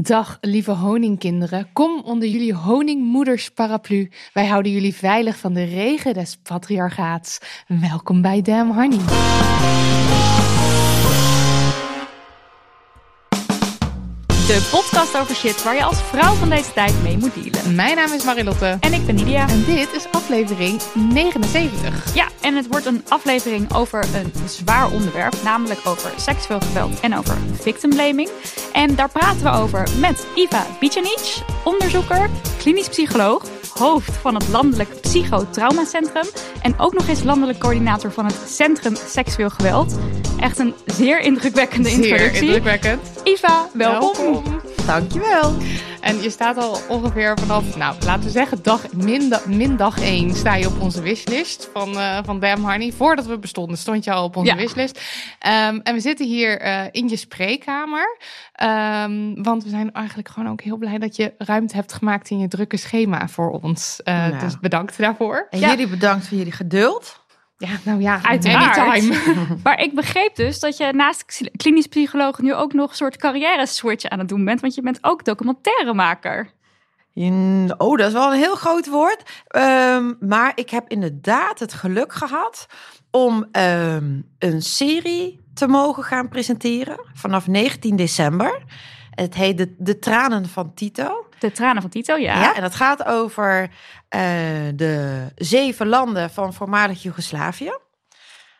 Dag lieve honingkinderen, kom onder jullie honingmoeders paraplu. Wij houden jullie veilig van de regen des patriarchaats. Welkom bij Damn Honey. De podcast over shit waar je als vrouw van deze tijd mee moet dealen. Mijn naam is Marilotte. En ik ben Nidia. En dit is aflevering 79. Ja, en het wordt een aflevering over een zwaar onderwerp, namelijk over seksueel geweld en over victimblaming. En daar praten we over met Iva Bicanic, onderzoeker, klinisch psycholoog, hoofd van het Landelijk Psychotraumacentrum en ook nog eens landelijk coördinator van het Centrum Seksueel Geweld. Echt een zeer indrukwekkende Zeer introductie. indrukwekkend. Iva, welkom. Dankjewel. En je staat al ongeveer vanaf, nou laten we zeggen, dag, min, da- min dag 1 sta je op onze wishlist van, eh van Damn Honey. Voordat we bestonden stond je al op onze Ja. wishlist. Ehm, en we zitten hier eh, in je spreekkamer. Ehm, want we zijn eigenlijk gewoon ook heel blij dat je ruimte hebt gemaakt in je drukke schema voor ons. Eh, Nou. Dus bedankt daarvoor. En Ja. jullie bedankt voor jullie geduld. Ja, nou ja, Uiteraard. anytime. Maar ik begreep dus dat je naast klinisch psycholoog nu ook nog een soort carrière switch aan het doen bent. Want je bent ook documentairemaker. In- Oh, dat is wel een heel groot woord. Ehm, maar ik heb inderdaad het geluk gehad om ehm, een serie te mogen gaan presenteren vanaf 19 december. Het heet De, de Tranen van Tito. De tranen van Tito, ja. Ja. en dat gaat over eh, de zeven landen van voormalig Joegoslavië.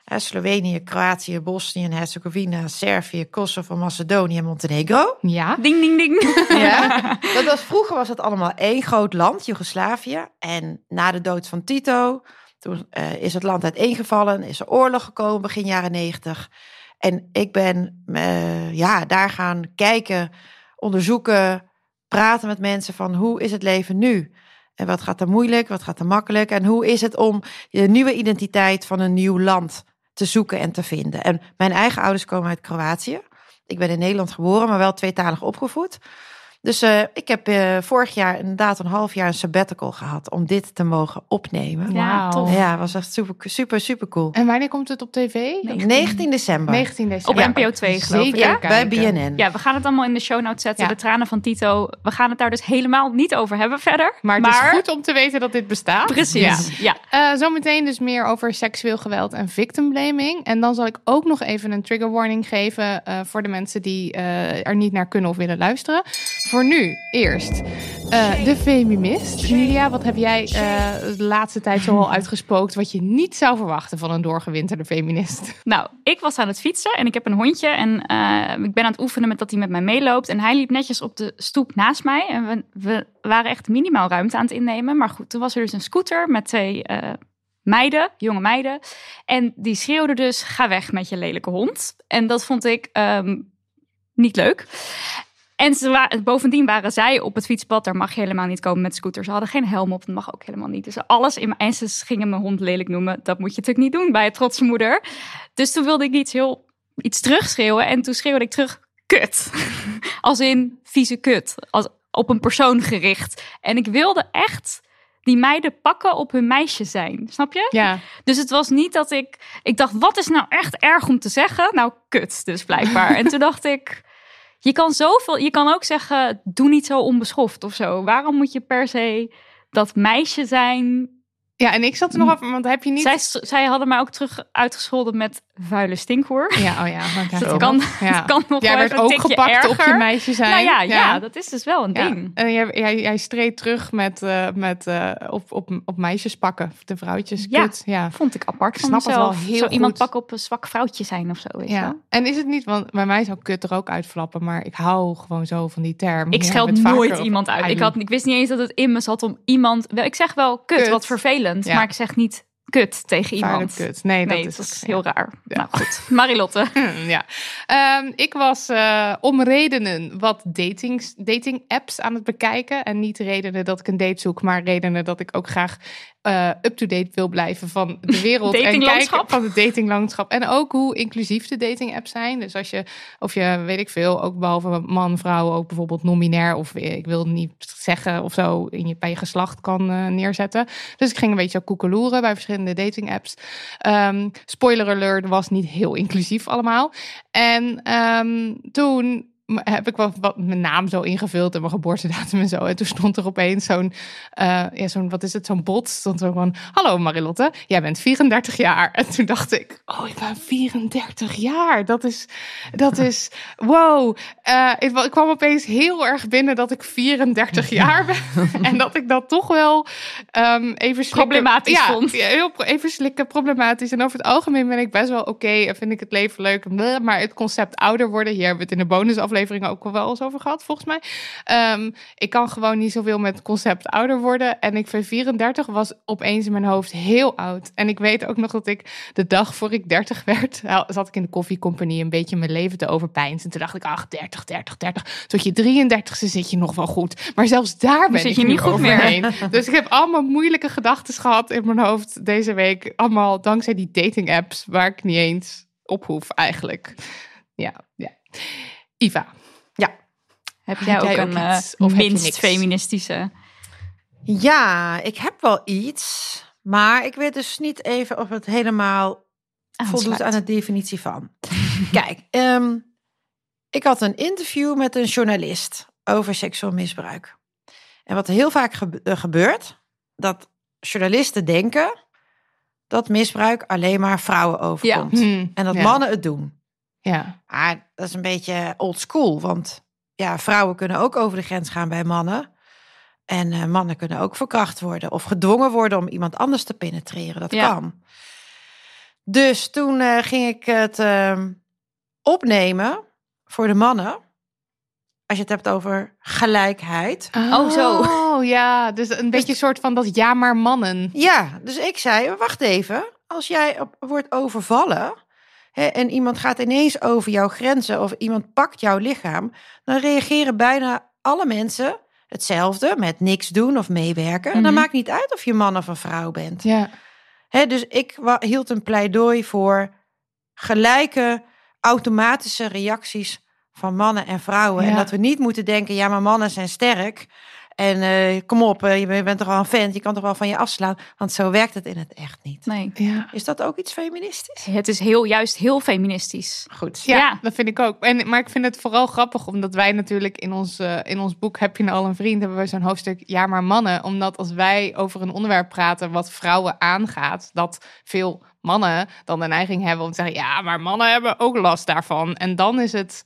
Eh, Slovenië, Kroatië, Bosnië en Herzegovina, Servië, Kosovo, Macedonië en Montenegro. Ja. Ding, ding, ding. Ja, dat was, vroeger was het allemaal één groot land, Joegoslavië. En na de dood van Tito, toen eh, is het land uiteengevallen, is er oorlog gekomen begin jaren negentig. En ik ben eh, ja, daar gaan kijken, onderzoeken, praten met mensen van hoe is het leven nu? En wat gaat er moeilijk, wat gaat er makkelijk? En hoe is het om je nieuwe identiteit van een nieuw land te zoeken en te vinden? En mijn eigen ouders komen uit Kroatië. Ik ben in Nederland geboren, maar wel tweetalig opgevoed. Dus eh, ik heb eh, vorig jaar inderdaad een half jaar een sabbatical gehad om dit te mogen opnemen. Ja, tof. Ja, was echt super, super, super cool. En wanneer komt het op tv? 19 december 19 december. Op NPO 2 geloof ik, ja? bij. BNN. Ja, we gaan het allemaal in de show notes zetten. Ja. De tranen van Tito. We gaan het daar dus helemaal niet over hebben verder. Maar het is goed om te weten dat dit bestaat. Precies, ja. Eh, zometeen dus meer over seksueel geweld en victimblaming. En dan zal ik ook nog even een trigger warning geven eh, voor de mensen die eh, er niet naar kunnen of willen luisteren. Voor nu, eerst eh, de feminist. Nidia, wat heb jij eh, de laatste tijd zoal uitgespookt wat je niet zou verwachten van een doorgewinterde feminist? Nou, ik was aan het fietsen en ik heb een hondje. En eh, ik ben aan het oefenen met dat hij met mij meeloopt. En hij liep netjes op de stoep naast mij. En we, we waren echt minimaal ruimte aan het innemen. Maar goed, toen was er dus een scooter met twee meiden, jonge meiden. En die schreeuwden dus, ga weg met je lelijke hond. En dat vond ik ehm, niet leuk. En ze wa- bovendien waren zij op het fietspad. Daar mag je helemaal niet komen met scooters. Ze hadden geen helm op. Dat mag ook helemaal niet. Dus alles in mijn... En ze gingen mijn hond lelijk noemen. Dat moet je natuurlijk niet doen bij een trotse moeder. Dus toen wilde ik iets heel... Iets terugschreeuwen. En toen schreeuwde ik terug... Kut. Als in vieze kut. Als, op een persoon gericht. En ik wilde echt die meiden pakken op hun meisje zijn. Snap je? Ja, Dus het was niet dat ik... Ik dacht, wat is nou echt erg om te zeggen? Nou, kut dus blijkbaar. en toen dacht ik... Je kan zoveel... Je kan ook zeggen, doe niet zo onbeschoft of zo. Waarom moet je per se dat meisje zijn. Ja, en ik zat er nog over, want heb je niet... Zij, zij hadden mij ook terug uitgescholden met vuile stinkhoer. Ja, oh ja. Dat ook kan, nog- ja. dat kan nog Jij wel werd ook gepakt op je erger. meisje zijn. Nou ja, ja. dat is dus wel een Ja. ding. En jij, jij, jij streed terug met, eh, met eh, op, op, op meisjes pakken. De vrouwtjes. Ja. Kut. Ja. Vond ik apart Ik van snap het wel heel Zo iemand goed. pakken op een zwak vrouwtje zijn of zo. Weet Ja. wel? En is het niet, want bij mij zou kut er ook uitflappen, maar ik hou gewoon zo van die term. Ik scheld nooit iemand uit. Ik, had, ik wist niet eens dat het in me zat om iemand... Wel, ik zeg wel kut, Kut. wat vervelend. Ja. Maar ik zeg niet kut tegen iemand. kut. Nee, dat nee, is, dat is ook- heel raar. Ja. Nou goed, Marilotte. ja. Ehm, ik was eh, om redenen wat dating apps aan het bekijken. En niet redenen dat ik een date zoek, maar redenen dat ik ook graag eh, up-to-date wil blijven van de wereld. en kijken van het datinglandschap. En ook hoe inclusief de dating apps zijn. Dus als je, of je, weet ik veel, ook behalve man, vrouw, ook bijvoorbeeld nominair. Of eh, ik wil niet zeggen of zo in je, bij je geslacht kan eh, neerzetten. Dus ik ging een beetje koekeloeren bij verschillende dating apps. Ehm, spoiler alert, was niet heel inclusief allemaal. En ehm, toen heb ik wel wat mijn naam zo ingevuld en mijn geboortedatum en zo. En toen stond er opeens zo'n, eh, ja, zo'n wat is het, zo'n bot. Stond er van, hallo Marilotte, jij bent 34 jaar. En toen dacht ik, oh, ik ben 34 jaar. Dat is, dat is, wow. Eh, ik, ik kwam opeens heel erg binnen dat ik 34 jaar ben. en dat ik dat toch wel ehm, even slikken, Problematisch ja, vond. ja, heel even slikken, problematisch. En over het algemeen ben ik best wel oké en vind ik het leven leuk. Maar het concept ouder worden, hier hebben we het in de bonusafleveringen ook wel eens over gehad, volgens mij. Ehm, ik kan gewoon niet zoveel met het concept ouder worden. En ik vind 34 was opeens in mijn hoofd heel oud. En ik weet ook nog dat ik de dag voor ik 30 werd, zat ik in de koffiecompagnie een beetje mijn leven te overpijnsen. En toen dacht ik, ach, 30, 30, 30. Tot je 33ste zit je nog wel goed. Maar zelfs daar ben zit ik je nu niet goed meer. overheen. Dus ik heb allemaal moeilijke gedachten gehad in mijn hoofd deze week. Allemaal dankzij die dating apps waar ik niet eens op hoef eigenlijk. Ja, ja. Iva. Heb jij Heb ook jij een ook eh, iets? Of minst feministische? Ja, ik heb wel iets. Maar ik weet dus niet even of het helemaal voldoet aan de definitie van. Kijk, ehm, ik had een interview met een journalist over seksueel misbruik. En wat heel vaak eh, gebeurt, dat journalisten denken dat misbruik alleen maar vrouwen overkomt. Hm, En dat ja. mannen het doen. Ja. Maar dat is een beetje old school, want ja, vrouwen kunnen ook over de grens gaan bij mannen. En eh, mannen kunnen ook verkracht worden of gedwongen worden om iemand anders te penetreren. Dat Ja. kan. Dus toen eh, ging ik het ehm, opnemen voor de mannen. Als je het hebt over gelijkheid. Oh, zo. Oh, ja. Dus een beetje een soort van dat ja maar mannen. Ja, dus ik zei, wacht even. Als jij op, wordt overvallen hè, en iemand gaat ineens over jouw grenzen of iemand pakt jouw lichaam, dan reageren bijna alle mensen hetzelfde met niks doen of meewerken. En dan Mhm. maakt niet uit of je man of een vrouw bent. Ja. Hè, dus ik hield een pleidooi voor gelijke automatische reacties van mannen en vrouwen. En dat we niet moeten denken, ja, maar mannen zijn sterk. En eh, kom op, eh, je bent toch wel een vent, je kan toch wel van je afslaan. Want zo werkt het in het echt niet. Nee. Ja. Is dat ook iets feministisch? Het is heel, juist heel feministisch. Goed. Ja, Ja. dat vind ik ook. En, maar ik vind het vooral grappig, omdat wij natuurlijk in ons, eh, in ons boek Heb je nou al een vriend, hebben we zo'n hoofdstuk Ja maar mannen. Omdat als wij over een onderwerp praten wat vrouwen aangaat, dat veel mannen dan de neiging hebben om te zeggen, ja, maar mannen hebben ook last daarvan. En dan is het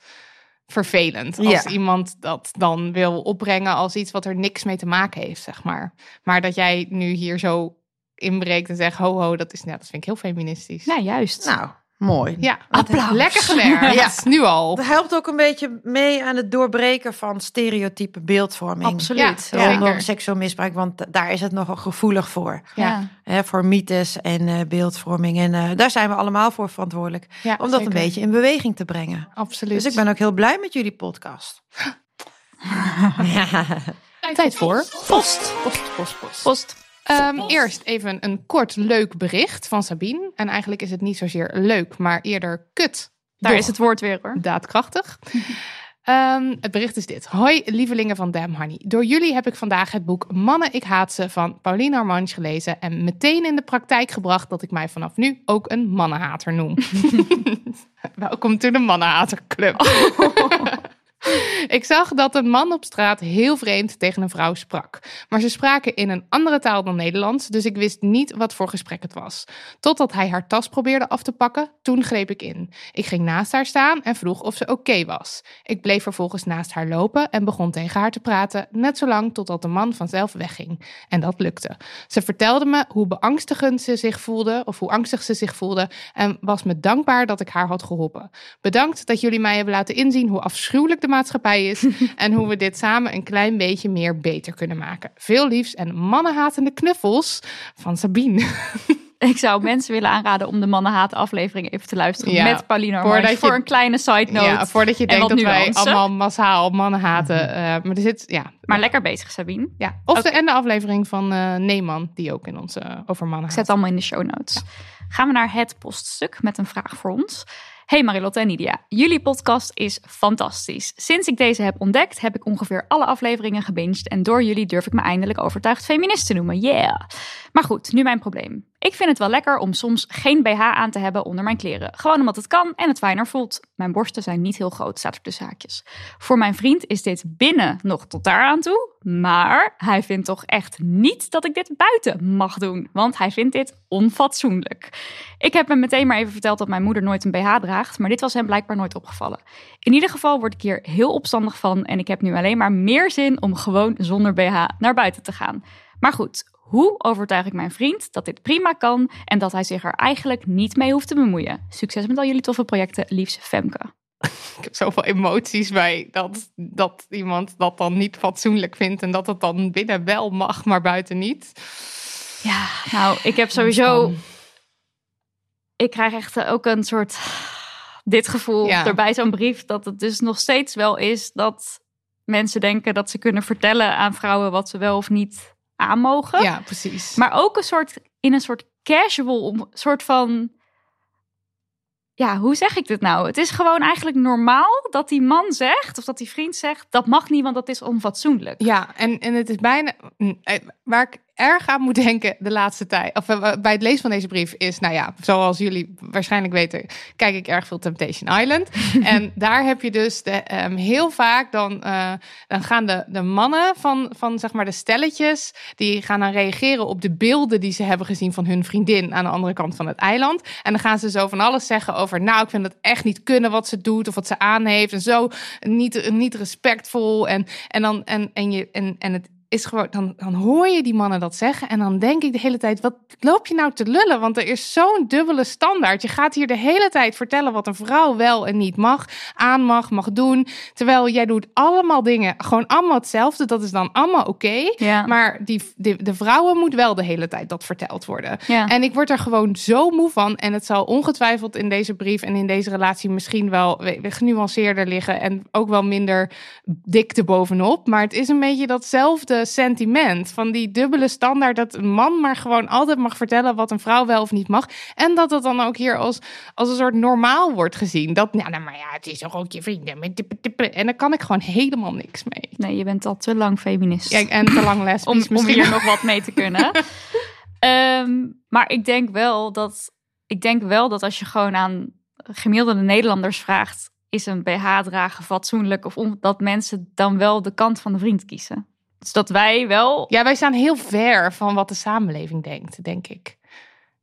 vervelend als Ja. iemand dat dan wil opbrengen als iets wat er niks mee te maken heeft, zeg maar. Maar dat jij nu hier zo inbreekt en zegt, ho ho, dat, is, nou, dat vind ik heel feministisch. Ja, juist. Nou, mooi. Ja, Applaus. lekker gewerkt. Ja. Nu al. Dat helpt ook een beetje mee aan het doorbreken van stereotype beeldvorming. Absoluut. Ja. Rondom zeker. seksueel misbruik, want daar is het nogal gevoelig voor. Ja. Hè, voor mythes en eh, beeldvorming. En eh, daar zijn we allemaal voor verantwoordelijk. Ja, Om dat zeker. een beetje in beweging te brengen. Absoluut. Dus ik ben ook heel blij met jullie podcast. ja. tijd voor. Post. Post, post, post. Post. Ehm, eerst even een kort leuk bericht van Sabine. En eigenlijk is het niet zozeer leuk, maar eerder kut. Daar Doch is het woord weer hoor. daadkrachtig. Ehm, het bericht is dit. Hoi, lievelingen van Damn Honey. Door jullie heb ik vandaag het boek Mannen, ik haat ze van Pauline Armange gelezen. En meteen in de praktijk gebracht dat ik mij vanaf nu ook een mannenhater noem. Welkom to de Mannenhaterclub. Ik zag dat een man op straat heel vreemd tegen een vrouw sprak. Maar ze spraken in een andere taal dan Nederlands, dus ik wist niet wat voor gesprek het was. Totdat hij haar tas probeerde af te pakken, toen greep ik in. Ik ging naast haar staan en vroeg of ze oké was. Ik bleef vervolgens naast haar lopen en begon tegen haar te praten, net zolang totdat de man vanzelf wegging. En dat lukte. Ze vertelde me hoe beangstigend ze zich voelde, of hoe angstig ze zich voelde, en was me dankbaar dat ik haar had geholpen. Bedankt dat jullie mij hebben laten inzien hoe afschuwelijk de maatschappij is en hoe we dit samen een klein beetje meer beter kunnen maken. Veel liefs en mannenhatende knuffels van Sabine. Ik zou mensen willen aanraden om de Mannenhaat aflevering even te luisteren Ja, met Paulina voordat je- voor een kleine side note. Ja, voordat je en denkt dat wij allemaal massaal mannen haten. eh, maar er zit, ja. Maar lekker bezig, Sabine. ja. Of de, en de aflevering van eh Neeman, die ook in onze eh, over mannen Ik zet het allemaal in de show notes. Gaan we naar het poststuk met een vraag voor ons. Hey Marilotte en Nidia, jullie podcast is fantastisch. Sinds ik deze heb ontdekt, heb ik ongeveer alle afleveringen gebinged en door jullie durf ik me eindelijk overtuigd feminist te noemen. Yeah! Maar goed, nu mijn probleem. Ik vind het wel lekker om soms geen BH aan te hebben onder mijn kleren. Gewoon omdat het kan en het fijner voelt. Mijn borsten zijn niet heel groot, staat er tussen haakjes. Voor mijn vriend is dit binnen nog tot daar aan toe. Maar hij vindt toch echt niet dat ik dit buiten mag doen. Want hij vindt dit onfatsoenlijk. Ik heb hem meteen maar even verteld dat mijn moeder nooit een BH draagt. Maar dit was hem blijkbaar nooit opgevallen. In ieder geval word ik hier heel opstandig van. En ik heb nu alleen maar meer zin om gewoon zonder BH naar buiten te gaan. Maar goed, hoe overtuig ik mijn vriend dat dit prima kan en dat hij zich er eigenlijk niet mee hoeft te bemoeien? Succes met al jullie toffe projecten, liefst Femke. Ik heb zoveel emoties bij dat, dat iemand dat dan niet fatsoenlijk vindt. En dat het dan binnen wel mag, maar buiten niet. Ja, nou, ik heb sowieso. Ik krijg echt eh, ook een soort. Dit gevoel Ja. erbij zo'n brief. Dat het dus nog steeds wel is dat mensen denken dat ze kunnen vertellen aan vrouwen wat ze wel of niet aan mogen. Ja, precies. Maar ook een soort. In een soort casual. soort van. Ja, hoe zeg ik dit nou? Het is gewoon eigenlijk normaal dat die man zegt. of dat die vriend zegt. dat mag niet, want dat is onfatsoenlijk. Ja, en, en het is bijna. eh, Waar ik erg aan moet denken de laatste tijd. Of eh, bij het lezen van deze brief is. Nou ja, zoals jullie waarschijnlijk weten. Kijk ik erg veel Temptation Island. en daar heb je dus de, ehm, heel vaak. Dan, eh, dan gaan de, de mannen van, van zeg maar de stelletjes. Die gaan dan reageren op de beelden die ze hebben gezien van hun vriendin. aan de andere kant van het eiland. En dan gaan ze zo van alles zeggen over. Nou, ik vind het echt niet kunnen wat ze doet. of wat ze aan heeft. En zo niet, niet respectvol. En, en, dan, en, en, je, en, en het is gewoon, dan, dan hoor je die mannen dat zeggen. En dan denk ik de hele tijd: wat loop je nou te lullen? Want er is zo'n dubbele standaard. Je gaat hier de hele tijd vertellen wat een vrouw wel en niet mag, aan mag, mag doen. Terwijl jij doet allemaal dingen, gewoon allemaal hetzelfde. Dat is dan allemaal oké. Ja. Maar die, de, de vrouwen moet wel de hele tijd dat verteld worden. Ja. En ik word er gewoon zo moe van. En het zal ongetwijfeld in deze brief en in deze relatie misschien wel we- we- genuanceerder liggen. En ook wel minder dik erbovenop. Maar het is een beetje datzelfde sentiment. Van die dubbele standaard. Dat een man maar gewoon altijd mag vertellen wat een vrouw wel of niet mag. En dat het dan ook hier als, als een soort normaal wordt gezien. Dat, ja, nou, maar ja, het is toch ook je vrienden. En daar kan ik gewoon helemaal niks mee. Nee, je bent al te lang feminist. Ja, en te lang lesbisch om, om hier nog wat mee te kunnen. Ehm, maar ik denk wel dat ik denk wel dat als je gewoon aan gemiddelde Nederlanders vraagt, is een BH dragen fatsoenlijk of on, dat mensen dan wel de kant van de vriend kiezen. Dus dat wij wel. Ja, wij staan heel ver van wat de samenleving denkt, denk ik.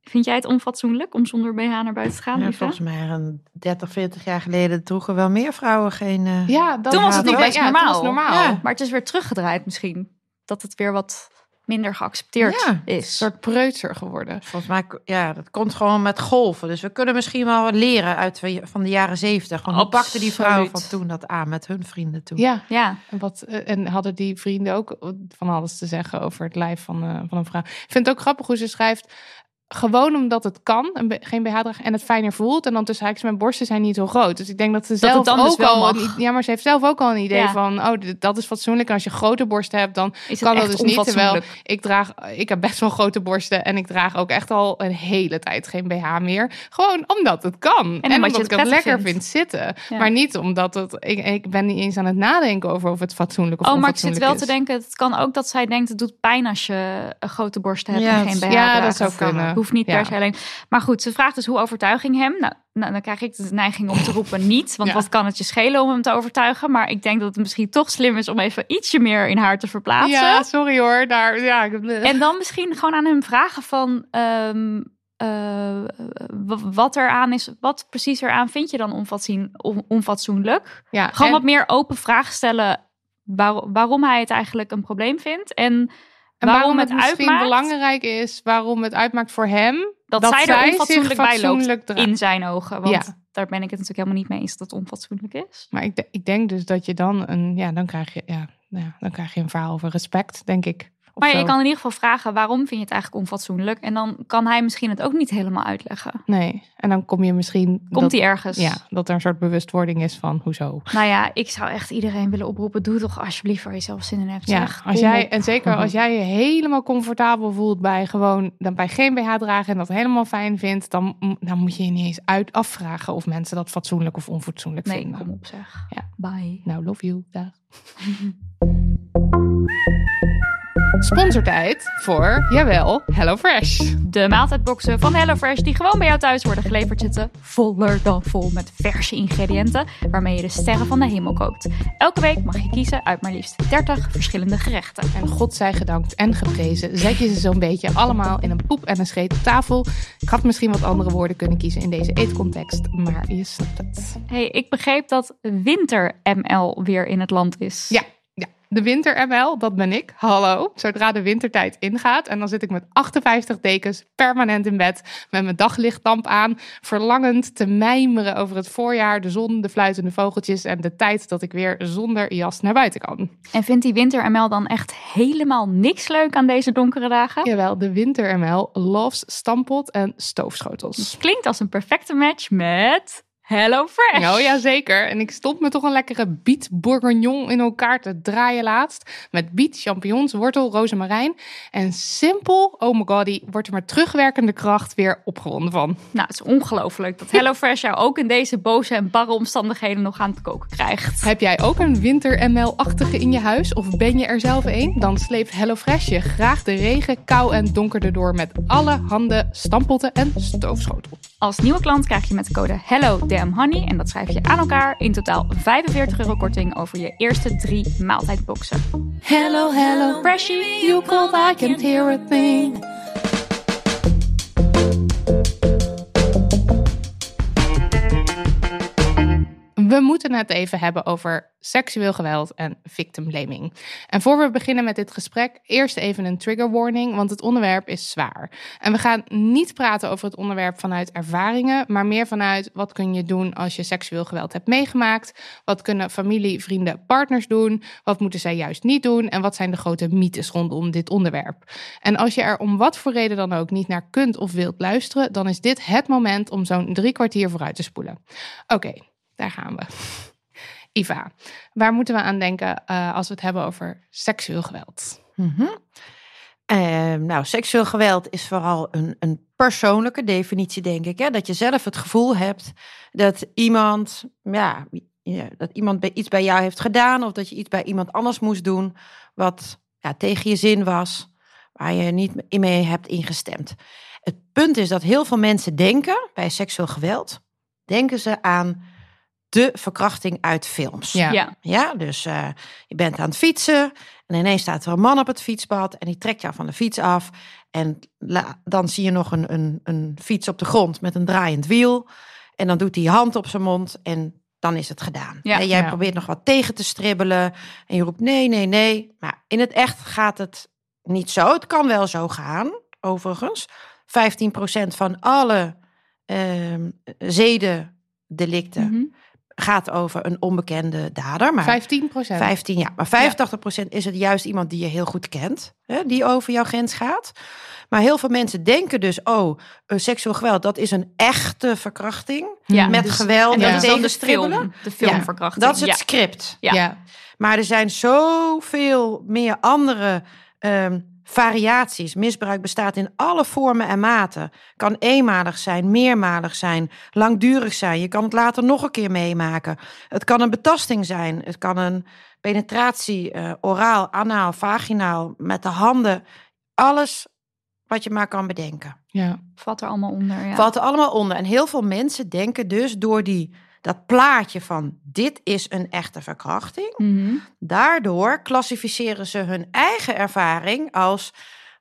Vind jij het onfatsoenlijk om zonder BH naar buiten te gaan? Ja, volgens mij een 30, 40 jaar geleden droegen wel meer vrouwen geen... eh, Ja, dat Toen was het nog ja, best ja, normaal. het normaal. Ja. Maar het is weer teruggedraaid misschien. Dat het weer wat minder geaccepteerd Ja, Een is. soort preutser geworden. Volgens mij, ja, dat komt gewoon met golven. Dus we kunnen misschien wel wat leren uit van de jaren zeventig. Hoe pakten die vrouwen van toen dat aan met hun vrienden toen? Ja, Ja, en, wat, eh, en hadden die vrienden ook van alles te zeggen over het lijf van, eh, van een vrouw. Ik vind het ook grappig hoe ze schrijft. Gewoon omdat het kan, een geen BH dragen en het fijner voelt. En dan tussen haakjes, mijn borsten zijn niet zo groot. Dus ik denk dat ze Dat zelf dus ook wel al... Een, ja, maar ze heeft zelf ook al een idee Ja. van... Oh, dat is fatsoenlijk. En als je grote borsten hebt, dan kan dat dus niet. Terwijl ik draag, ik heb best wel grote borsten en ik draag ook echt al een hele tijd geen BH meer. Gewoon omdat het kan. En, omdat je omdat het ik het lekker vindt. vind zitten. Ja. Maar niet omdat het, ik, ik ben niet eens aan het nadenken over of het fatsoenlijk of Oh, maar ik zit wel te denken, het kan ook dat zij denkt, het doet pijn als je een grote borsten hebt Ja, en geen BH dat- Ja, draagt. dat zou kunnen. Hoeft niet Ja. per se alleen. Maar goed, ze vraagt dus hoe overtuiging hem. Nou, nou, dan krijg ik de neiging om te roepen niet. Want Ja. wat kan het je schelen om hem te overtuigen? Maar ik denk dat het misschien toch slim is om even ietsje meer in haar te verplaatsen. Ja, sorry hoor. Daar, ja, ik- En dan misschien gewoon aan hem vragen van eh, w- wat er aan is, wat precies eraan vind je dan onfatsoen, on- onfatsoenlijk? ja, Gewoon en- wat meer open vragen stellen waar- waarom hij het eigenlijk een probleem vindt en, En waarom, het, misschien uitmaakt belangrijk is, waarom het uitmaakt voor hem, dat, zij er onfatsoenlijk bij loopt in zijn ogen. Want Ja. daar ben ik het natuurlijk helemaal niet mee eens dat het onfatsoenlijk is. Maar ik, ik denk dus dat je dan een, ja, dan krijg je, ja, nou ja, dan krijg je een verhaal over respect, denk ik. Maar je kan in ieder geval vragen waarom vind je het eigenlijk onfatsoenlijk en dan kan hij misschien het ook niet helemaal uitleggen. Nee, en dan kom je misschien. Komt dat, hij ergens? Ja, dat er een soort bewustwording is van hoezo. Nou ja, ik zou echt iedereen willen oproepen. Doe toch alsjeblieft waar je zelf zin in hebt. Ja, zeg. als jij, op. en zeker als jij je helemaal comfortabel voelt bij gewoon dan bij geen BH dragen en dat helemaal fijn vindt, dan, dan moet je je niet eens uit afvragen of mensen dat fatsoenlijk of onfatsoenlijk Nee, vinden. kom op zeg. Ja. Bye. Nou, love you. Dag. Sponsortijd voor, jawel, HelloFresh. De maaltijdboxen van HelloFresh die gewoon bij jou thuis worden geleverd zitten voller dan vol met verse ingrediënten waarmee je de sterren van de hemel kookt. Elke week mag je kiezen uit maar liefst 30 verschillende gerechten. En God zij gedankt en geprezen, zet je ze zo'n beetje allemaal in een poep en een scheet op tafel. Ik had misschien wat andere woorden kunnen kiezen in deze eetcontext, maar je snapt het. Hey, ik begreep dat Winter ML weer in het land is. Ja, ja. De winter ML, dat ben ik. Hallo. Zodra de wintertijd ingaat en dan zit ik met 58 dekens permanent in bed met mijn daglichtlamp aan, verlangend te mijmeren over het voorjaar, de zon, de fluitende vogeltjes en de tijd dat ik weer zonder jas naar buiten kan. En vindt die Winter ML dan echt helemaal niks leuk aan deze donkere dagen? Jawel, de winter ML loves stampot en stoofschotels. Klinkt als een perfecte match met HelloFresh. Oh ja, zeker. En ik stond me toch een lekkere biet bourguignon in elkaar te draaien laatst. Met biet, champignons, wortel, rozemarijn. En simpel, oh my god, die wordt er met terugwerkende kracht weer opgewonden van. Nou, het is ongelooflijk dat HelloFresh jou ook in deze boze en barre omstandigheden nog aan het koken krijgt. Heb jij ook een winter ML-achtige in je huis? Of ben je er zelf een? Dan sleept HelloFresh je graag de regen, kou en donker erdoor met alle handen, stampotten en stoofschotels. Als nieuwe klant krijg je met de code Hello Honey en dat schrijf je aan elkaar in totaal 45 euro korting over je eerste drie maaltijdboxen. Hello, hello, you hear a thing. We moeten het even hebben over seksueel geweld en victim blaming. En voor we beginnen met dit gesprek, eerst even een trigger warning, want het onderwerp is zwaar. En we gaan niet praten over het onderwerp vanuit ervaringen, maar meer vanuit wat kun je doen als je seksueel geweld hebt meegemaakt? Wat kunnen familie, vrienden, partners doen? Wat moeten zij juist niet doen? En wat zijn de grote mythes rondom dit onderwerp? En als je er om wat voor reden dan ook niet naar kunt of wilt luisteren, dan is dit het moment om zo'n drie kwartier vooruit te spoelen. Oké, daar gaan we. Iva, waar moeten we aan denken eh, als we het hebben over seksueel geweld? Mhm. Ehm, nou, seksueel geweld is vooral een, een persoonlijke definitie, denk ik. Hè? Dat je zelf het gevoel hebt dat iemand, ja, dat iemand iets bij jou heeft gedaan, of dat je iets bij iemand anders moest doen, wat ja, tegen je zin was, waar je niet mee hebt ingestemd. Het punt is dat heel veel mensen denken bij seksueel geweld, denken ze aan de verkrachting uit films. Ja. Ja. Ja, dus eh, je bent aan het fietsen en ineens staat er een man op het fietspad en die trekt jou van de fiets af. En la- dan zie je nog een, een, een fiets op de grond met een draaiend wiel. En dan doet hij hand op zijn mond en dan is het gedaan. Ja. en jij Ja. probeert nog wat tegen te stribbelen en je roept nee, nee, nee. Maar in het echt gaat het niet zo. Het kan wel zo gaan, overigens. 15% van alle ehm zedendelicten Mhm. Gaat over een onbekende dader. Maar 15 procent. 15, ja. Maar 85% is het juist iemand die je heel goed kent, hè, die over jouw grens gaat. Maar heel veel mensen denken dus, oh, een seksueel geweld, dat is een echte verkrachting. Ja, met dus- geweld En is dan de film, de filmverkrachting. Dat is het Ja. script. Ja. Ja. Maar er zijn zoveel meer andere ehm, variaties. Misbruik bestaat in alle vormen en maten. Kan eenmalig zijn, meermalig zijn, langdurig zijn. Je kan het later nog een keer meemaken. Het kan een betasting zijn. Het kan een penetratie, eh, oraal, anaal, vaginaal, met de handen. Alles wat je maar kan bedenken. Ja. Valt er allemaal onder. Ja. Valt er allemaal onder. En heel veel mensen denken dus door die, dat plaatje van dit is een echte verkrachting. Mhm. Daardoor klassificeren ze hun eigen ervaring als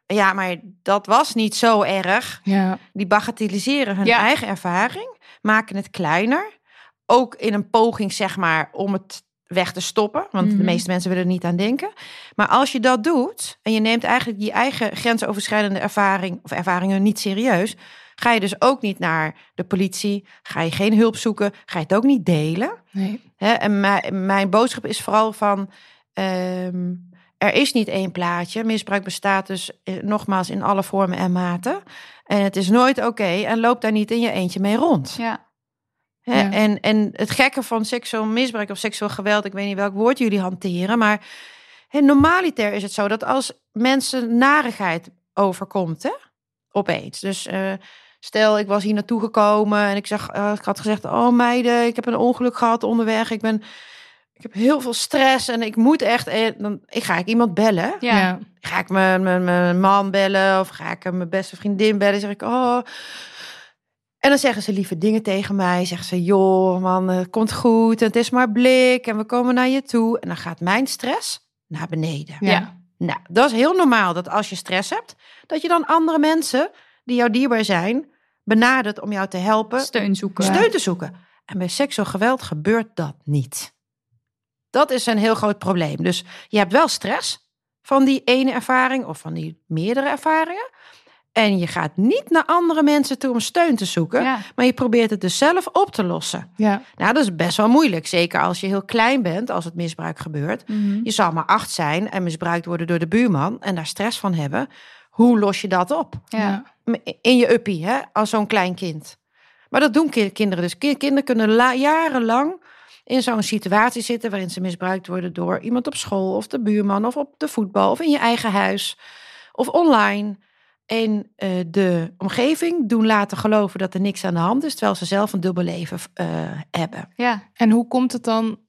ja, maar dat was niet zo erg. Ja. Die bagatelliseren hun Ja. eigen ervaring, maken het kleiner. Ook in een poging, zeg maar, om het weg te stoppen. Want de Mhm. meeste mensen willen er niet aan denken. Maar als je dat doet en je neemt eigenlijk je eigen grensoverschrijdende ervaring of ervaringen niet serieus, ga je dus ook niet naar de politie, ga je geen hulp zoeken, ga je het ook niet delen. Nee. Hè, en mijn, mijn boodschap is vooral van. ehm, er is niet één plaatje. Misbruik bestaat dus eh, nogmaals in alle vormen en maten. En het is nooit oké. en loop daar niet in je eentje mee rond. Ja. En, en het gekke van seksueel misbruik of seksueel geweld, ik weet niet welk woord jullie hanteren, maar normaliter is het zo dat als mensen narigheid overkomt, hè, opeens. Dus eh, stel, ik was hier naartoe gekomen en ik, zeg, eh, ik had gezegd, oh meiden, ik heb een ongeluk gehad onderweg, ik ben, ik heb heel veel stress en ik moet echt, eh, dan ik ga ik iemand bellen. Ja. Ja. Ga ik mijn, mijn, mijn man bellen of ga ik mijn beste vriendin bellen? Zeg ik, oh. En dan zeggen ze lieve dingen tegen mij. Zeggen ze, joh man, het komt goed. En het is maar blik en we komen naar je toe. En dan gaat mijn stress naar beneden. Ja. Ja. Nou, dat is heel normaal dat als je stress hebt, dat je dan andere mensen die jou dierbaar zijn, benadert om jou te helpen Steun zoeken. steun te zoeken. En bij seksueel geweld gebeurt dat niet. Dat is een heel groot probleem. Dus je hebt wel stress van die ene ervaring of van die meerdere ervaringen. En je gaat niet naar andere mensen toe om steun te zoeken. Ja. Maar je probeert het dus zelf op te lossen. Ja. Nou, dat is best wel moeilijk. Zeker als je heel klein bent, als het misbruik gebeurt. Mhm. Je zal maar acht zijn en misbruikt worden door de buurman. En daar stress van hebben. Hoe los je dat op? Ja. in je uppie, hè, als zo'n klein kind. Maar dat doen ki- kinderen dus. Ki- Kinderen kunnen la- jarenlang in zo'n situatie zitten waarin ze misbruikt worden door iemand op school of de buurman of op de voetbal of in je eigen huis of online. En eh, de omgeving doen laten geloven dat er niks aan de hand is, terwijl ze zelf een dubbel leven eh, hebben. Ja. En hoe komt het dan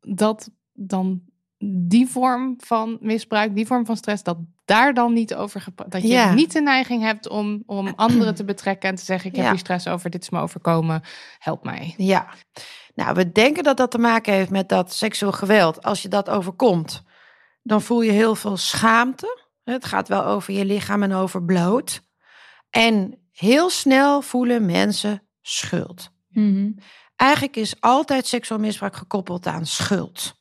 dat dan die vorm van misbruik, die vorm van stress, dat daar dan niet over gepraat, dat je Ja. niet de neiging hebt om, om anderen te betrekken en te zeggen, ik heb Ja. hier stress over, dit is me overkomen, help mij. Ja, nou, we denken dat dat te maken heeft met dat seksueel geweld. Als je dat overkomt, dan voel je heel veel schaamte. Het gaat wel over je lichaam en over bloot. En heel snel voelen mensen schuld. Mhm. Eigenlijk is altijd seksueel misbruik gekoppeld aan schuld.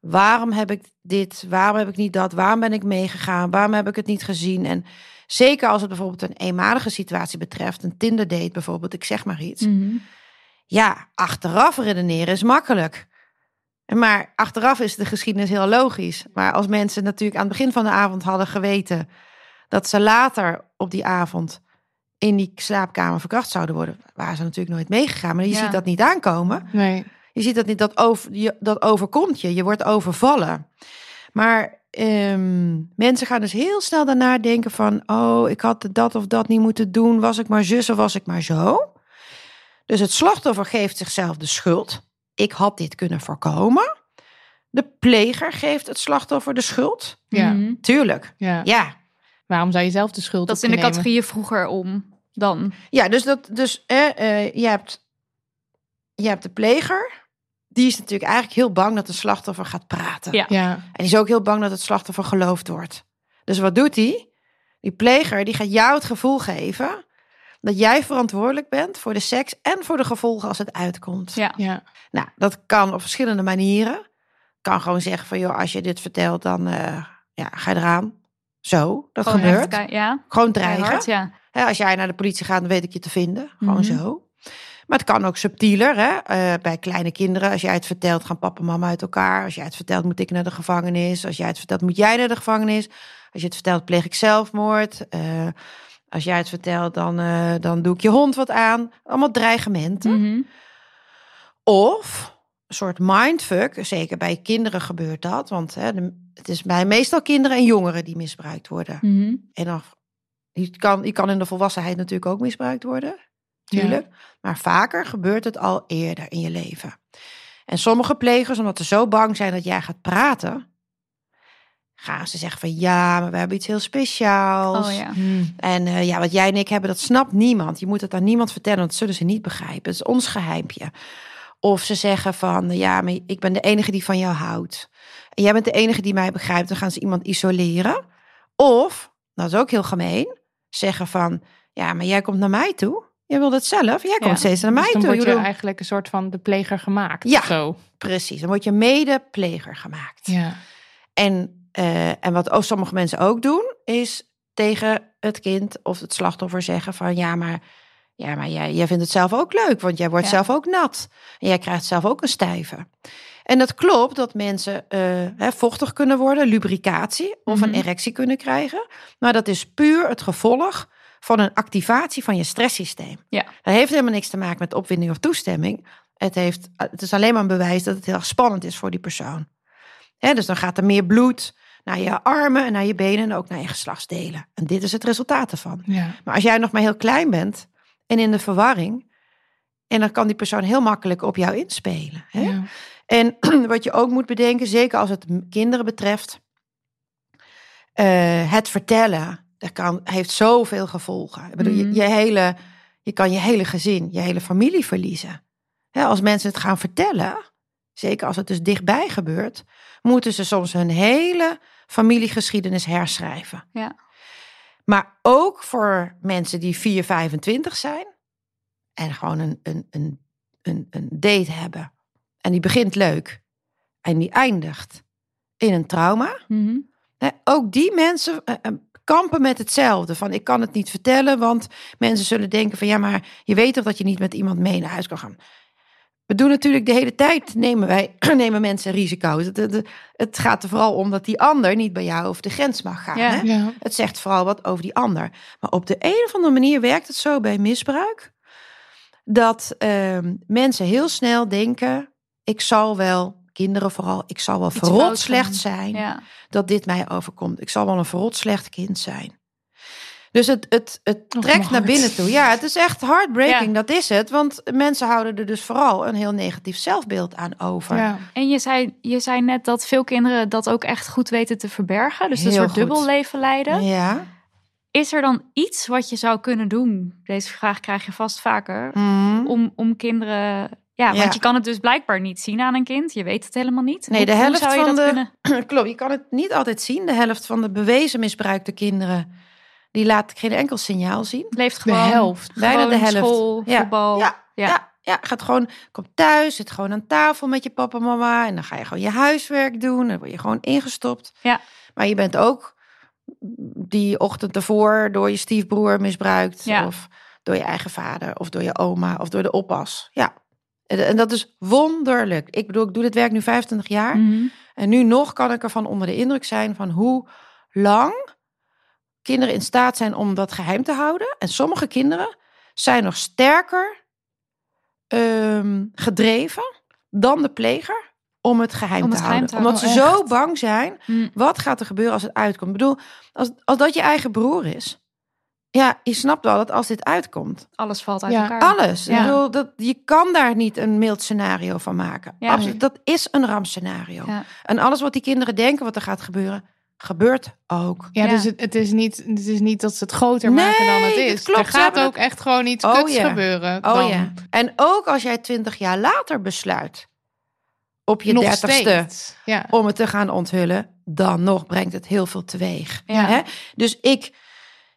Waarom heb ik dit? Waarom heb ik niet dat? Waarom ben ik meegegaan? Waarom heb ik het niet gezien? En zeker als het bijvoorbeeld een eenmalige situatie betreft, een Tinder date bijvoorbeeld, ik zeg maar iets. Mhm. Ja, achteraf redeneren is makkelijk. Maar achteraf is de geschiedenis heel logisch. Maar als mensen natuurlijk aan het begin van de avond hadden geweten dat ze later op die avond in die slaapkamer verkracht zouden worden, waren ze natuurlijk nooit meegegaan. Maar je Ja. ziet dat niet aankomen. Nee. Je ziet dat niet, dat, over, je, dat overkomt je. Je wordt overvallen. Maar ehm, mensen gaan dus heel snel daarna denken van... oh, ik had dat of dat niet moeten doen. Was ik maar zus of was ik maar zo? Dus het slachtoffer geeft zichzelf de schuld. Ik had dit kunnen voorkomen. De pleger geeft het slachtoffer de schuld. Ja. Mhm. Tuurlijk. Ja. Ja, Waarom zou je zelf de schuld Dat is in de nemen? categorieën vroeger om dan. ja dus, dat, dus eh, eh, je, hebt, je hebt de pleger. Die is natuurlijk eigenlijk heel bang dat de slachtoffer gaat praten. Ja. Ja. En die is ook heel bang dat het slachtoffer geloofd wordt. Dus wat doet hij? Die pleger die gaat jou het gevoel geven dat jij verantwoordelijk bent voor de seks en voor de gevolgen als het uitkomt. Ja. Ja. Nou, dat kan op verschillende manieren. Kan gewoon zeggen van joh, als je dit vertelt, dan eh, ja, ga je eraan. Zo, dat Gewoon gebeurt. echt, ja. Gewoon dreigen. Ja. Hè, als jij naar de politie gaat, dan weet ik je te vinden. Gewoon Mhm. zo. Maar het kan ook subtieler. Hè? Eh, bij kleine kinderen, als jij het vertelt, gaan papa en mama uit elkaar. Als jij het vertelt, moet ik naar de gevangenis. Als jij het vertelt, moet jij naar de gevangenis. Als je het vertelt, pleeg ik zelfmoord. Eh, als jij het vertelt, dan, eh, dan doe ik je hond wat aan. Allemaal dreigementen. Mhm. Of een soort mindfuck. Zeker bij kinderen gebeurt dat. Want hè, de- het is bij meestal kinderen en jongeren die misbruikt worden. Mhm. En dan, die, kan, die kan in de volwassenheid natuurlijk ook misbruikt worden. Tuurlijk. Maar vaker gebeurt het al eerder in je leven. En sommige plegers, omdat ze zo bang zijn dat jij gaat praten, gaan ze zeggen van ja, maar we hebben iets heel speciaals. Oh ja. En eh, ja, wat jij en ik hebben, dat snapt niemand. Je moet het aan niemand vertellen, want dat zullen ze niet begrijpen. Het is ons geheimpje. Of ze zeggen van ja, maar ik ben de enige die van jou houdt. En jij bent de enige die mij begrijpt. Dan gaan ze iemand isoleren. Of, dat is ook heel gemeen, zeggen van ja, maar jij komt naar mij toe. Jij wil het zelf. Jij komt Ja, steeds naar dus mij dan toe. word Ik je eigenlijk een soort van de pleger gemaakt. Ja. Zo. Precies, dan word je medepleger gemaakt. Ja. En, eh, en wat ook sommige mensen ook doen, is tegen het kind of het slachtoffer zeggen van ja, maar, ja, maar jij, jij vindt het zelf ook leuk, want jij wordt Ja. zelf ook nat. En jij krijgt zelf ook een stijve. En dat klopt dat mensen eh, hè, vochtig kunnen worden, lubricatie of een Mhm. erectie kunnen krijgen. Maar dat is puur het gevolg van een activatie van je stresssysteem. Ja. Dat heeft helemaal niks te maken met opwinding of toestemming. Het, heeft, het is alleen maar een bewijs dat het heel erg spannend is voor die persoon. Hè, dus dan gaat er meer bloed naar je armen en naar je benen en ook naar je geslachtsdelen. En dit is het resultaat ervan. Ja. Maar als jij nog maar heel klein bent en in de verwarring, en dan kan die persoon heel makkelijk op jou inspelen. Ja. En wat je ook moet bedenken, zeker als het kinderen betreft, eh, het vertellen, dat kan, heeft zoveel gevolgen. Ik bedoel, je- Mhm. je, hele, je kan je hele gezin, je hele familie verliezen. Als mensen het gaan vertellen, zeker als het dus dichtbij gebeurt, moeten ze soms hun hele familiegeschiedenis herschrijven. Ja. Maar ook voor mensen die 4, 25 zijn en gewoon een, een, een, een, een date hebben. En die begint leuk en die eindigt in een trauma. Mhm. Ook die mensen eh, eh, kampen met hetzelfde. Van ik kan het niet vertellen, want mensen zullen denken van ja, maar je weet toch dat je niet met iemand mee naar huis kan gaan. We doen natuurlijk de hele tijd, nemen wij nemen mensen risico's. Het, het, het gaat er vooral om dat die ander niet bij jou over de grens mag gaan. Ja. Hè? Ja. Het zegt vooral wat over die ander. Maar op de een of andere manier werkt het zo bij misbruik. Dat ehm, mensen heel snel denken: ik zal wel, kinderen vooral, ik zal wel Iets verrot slecht zijn Ja. dat dit mij overkomt. Ik zal wel een verrot slecht kind zijn. Dus het, het, het trekt naar binnen toe. Ja, het is echt heartbreaking, Ja. dat is het. Want mensen houden er dus vooral een heel negatief zelfbeeld aan over. Ja. En je zei, je zei net dat veel kinderen dat ook echt goed weten te verbergen. Dus een Heel soort goed. dubbel leven leiden. Ja. Is er dan iets wat je zou kunnen doen? Deze vraag krijg je vast vaker. Mhm. Om, om kinderen... Ja, Ja. want je kan het dus blijkbaar niet zien aan een kind. Je weet het helemaal niet. Nee, de helft zou je van dat de- kunnen... Klopt, je kan het niet altijd zien. De helft van de bewezen misbruikte kinderen... die laat geen enkel signaal zien. Leeft De gewoon... helft. Bijna de helft. School, Ja. voetbal. Ja, Ja. ja. ja, gaat gewoon, komt thuis, zit gewoon aan tafel met je papa en mama. En dan ga je gewoon je huiswerk doen. Dan word je gewoon ingestopt. Ja. Maar je bent ook die ochtend ervoor door je stiefbroer misbruikt. Ja. Of door je eigen vader. Of door je oma. Of door de oppas. Ja. En, dat is wonderlijk. Ik bedoel, ik doe dit werk nu 25 jaar. Mhm. En nu nog kan ik ervan onder de indruk zijn van hoe lang kinderen in staat zijn om dat geheim te houden. En sommige kinderen zijn nog sterker ehm, gedreven dan de pleger om het geheim Om te geheim houden. te Omdat ze zo bang zijn. Mm. Wat gaat er gebeuren als het uitkomt? Ik bedoel, als, als dat je eigen broer is. Ja, je snapt wel dat als dit uitkomt, Alles valt uit Ja. elkaar. alles. Ja. Ik bedoel, dat, je kan daar niet een mild scenario van maken. Ja. Absoluut, dat is een rampscenario. Ja. En alles wat die kinderen denken wat er gaat gebeuren, gebeurt ook. Ja, Ja. dus het, het, is niet, het is niet dat ze het groter maken dan het Nee, is. klopt. Er gaat ook echt gewoon iets Oh, kuts ja. gebeuren. Oh ja. En ook als jij twintig jaar later besluit op je dertigste om het te gaan onthullen, dan nog brengt het heel veel teweeg. Ja. Hè? Dus ik,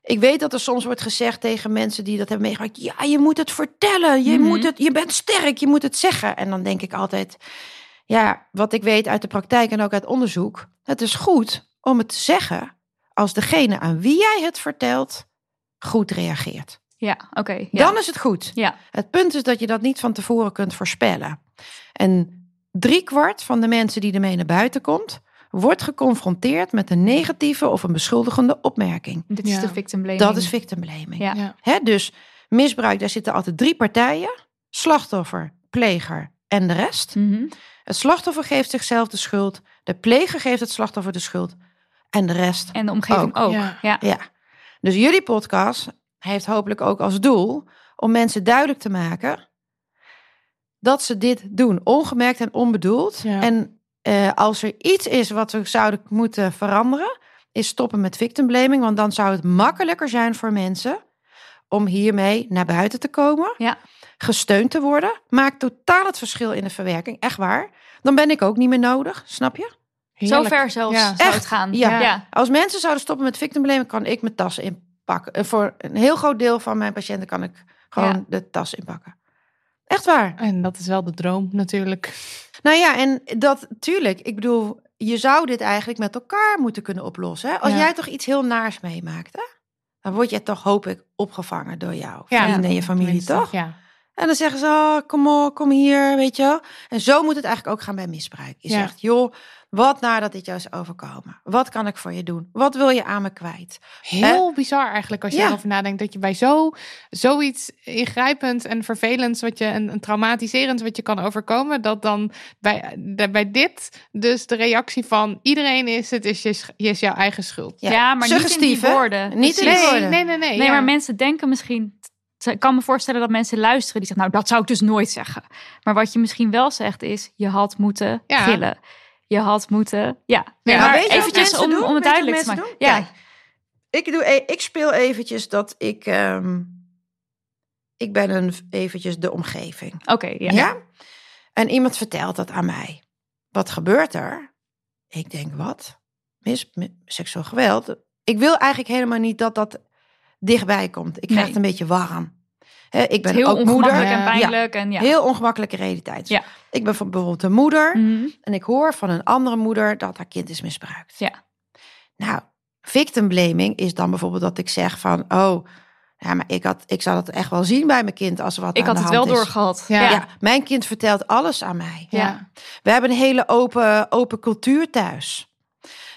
ik weet dat er soms wordt gezegd tegen mensen die dat hebben meegemaakt, ja, je moet het vertellen, je, Mhm. moet het, je bent sterk, je moet het zeggen. En dan denk ik altijd, ja, wat ik weet uit de praktijk en ook uit onderzoek, het is goed om het te zeggen als degene aan wie jij het vertelt goed reageert. Ja, oké. ja. Dan is het goed. Ja. Het punt is dat je dat niet van tevoren kunt voorspellen. En driekwart van de mensen die ermee naar buiten komt, wordt geconfronteerd met een negatieve of een beschuldigende opmerking. Dit is Ja. de victim blaming. Dat is victim blaming. Ja. Ja. Hè, dus misbruik, daar zitten altijd drie partijen: slachtoffer, pleger en de rest. Mhm. Het slachtoffer geeft zichzelf de schuld, de pleger geeft het slachtoffer de schuld en de rest En de omgeving ook. Ja. Ja. Ja, dus jullie podcast heeft hopelijk ook als doel om mensen duidelijk te maken dat ze dit doen, ongemerkt en onbedoeld. Ja. En eh, als er iets is wat we zouden moeten veranderen, is stoppen met victim blaming. Want dan zou het makkelijker zijn voor mensen om hiermee naar buiten te komen. Ja. Gesteund te worden. Maakt totaal het verschil in de verwerking. Echt waar. Dan ben ik ook niet meer nodig. Snap je? Heerlijk. Zover zelfs Ja. zou Echt? het gaan. Ja. ja. Als mensen zouden stoppen met victim blaming, kan ik mijn tas inpakken. En voor een heel groot deel van mijn patiënten kan ik gewoon Ja. de tas inpakken. Echt waar. En dat is wel de droom natuurlijk. Nou ja, en dat, tuurlijk, ik bedoel, je zou dit eigenlijk met elkaar moeten kunnen oplossen. Als Ja. jij toch iets heel naars meemaakt, hè? dan word je toch, hoop ik, opgevangen door jou Ja, vrienden en je familie, toch? Ja. En dan zeggen ze, oh, kom op, kom hier, weet je wel. En zo moet het eigenlijk ook gaan bij misbruik. Je Ja. zegt, joh, wat nadat dit jou is overkomen? Wat kan ik voor je doen? Wat wil je aan me kwijt? Heel bizar eigenlijk als je Ja. erover nadenkt dat je bij zo, zoiets ingrijpend en vervelends, wat je, een, een traumatiserend wat je kan overkomen, dat dan bij, de- bij dit dus de reactie van iedereen is, het is, je, is jouw eigen schuld. Ja, maar niet in die woorden. Niet in die Precies. woorden. Nee, nee, nee. Nee, ja. maar mensen denken misschien. Ik kan me voorstellen dat mensen luisteren die zeggen, nou, dat zou ik dus nooit zeggen. Maar wat je misschien wel zegt is, je had moeten Ja. gillen. Je had moeten, ja. Nee, maar maar eventjes om, doen? om het duidelijk te maken. doen? Ja, Kijk, ik, doe, e- ik speel eventjes dat ik... ehm, ik ben een, eventjes de omgeving. oké, ja. Ja. En iemand vertelt dat aan mij. Wat gebeurt er? Ik denk, wat? Mis, mi- seksueel geweld? Ik wil eigenlijk helemaal niet dat dat dichtbij komt. Ik krijg het een beetje warm. Hè, ik ben Heel ook moeder. en Ja. pijnlijk. En ja. Heel ongemakkelijke realiteit. Ja. Ik ben bijvoorbeeld een moeder. Mhm. En ik hoor van een andere moeder dat haar kind is misbruikt. Ja. Nou, victim blaming is dan bijvoorbeeld dat ik zeg van... Oh, ja, maar ik, had, ik zou dat echt wel zien bij mijn kind als er wat Ik aan had de het wel hand is. doorgehad. Ja. Ja. Ja, mijn kind vertelt alles aan mij. Ja. We hebben een hele open, open cultuur thuis.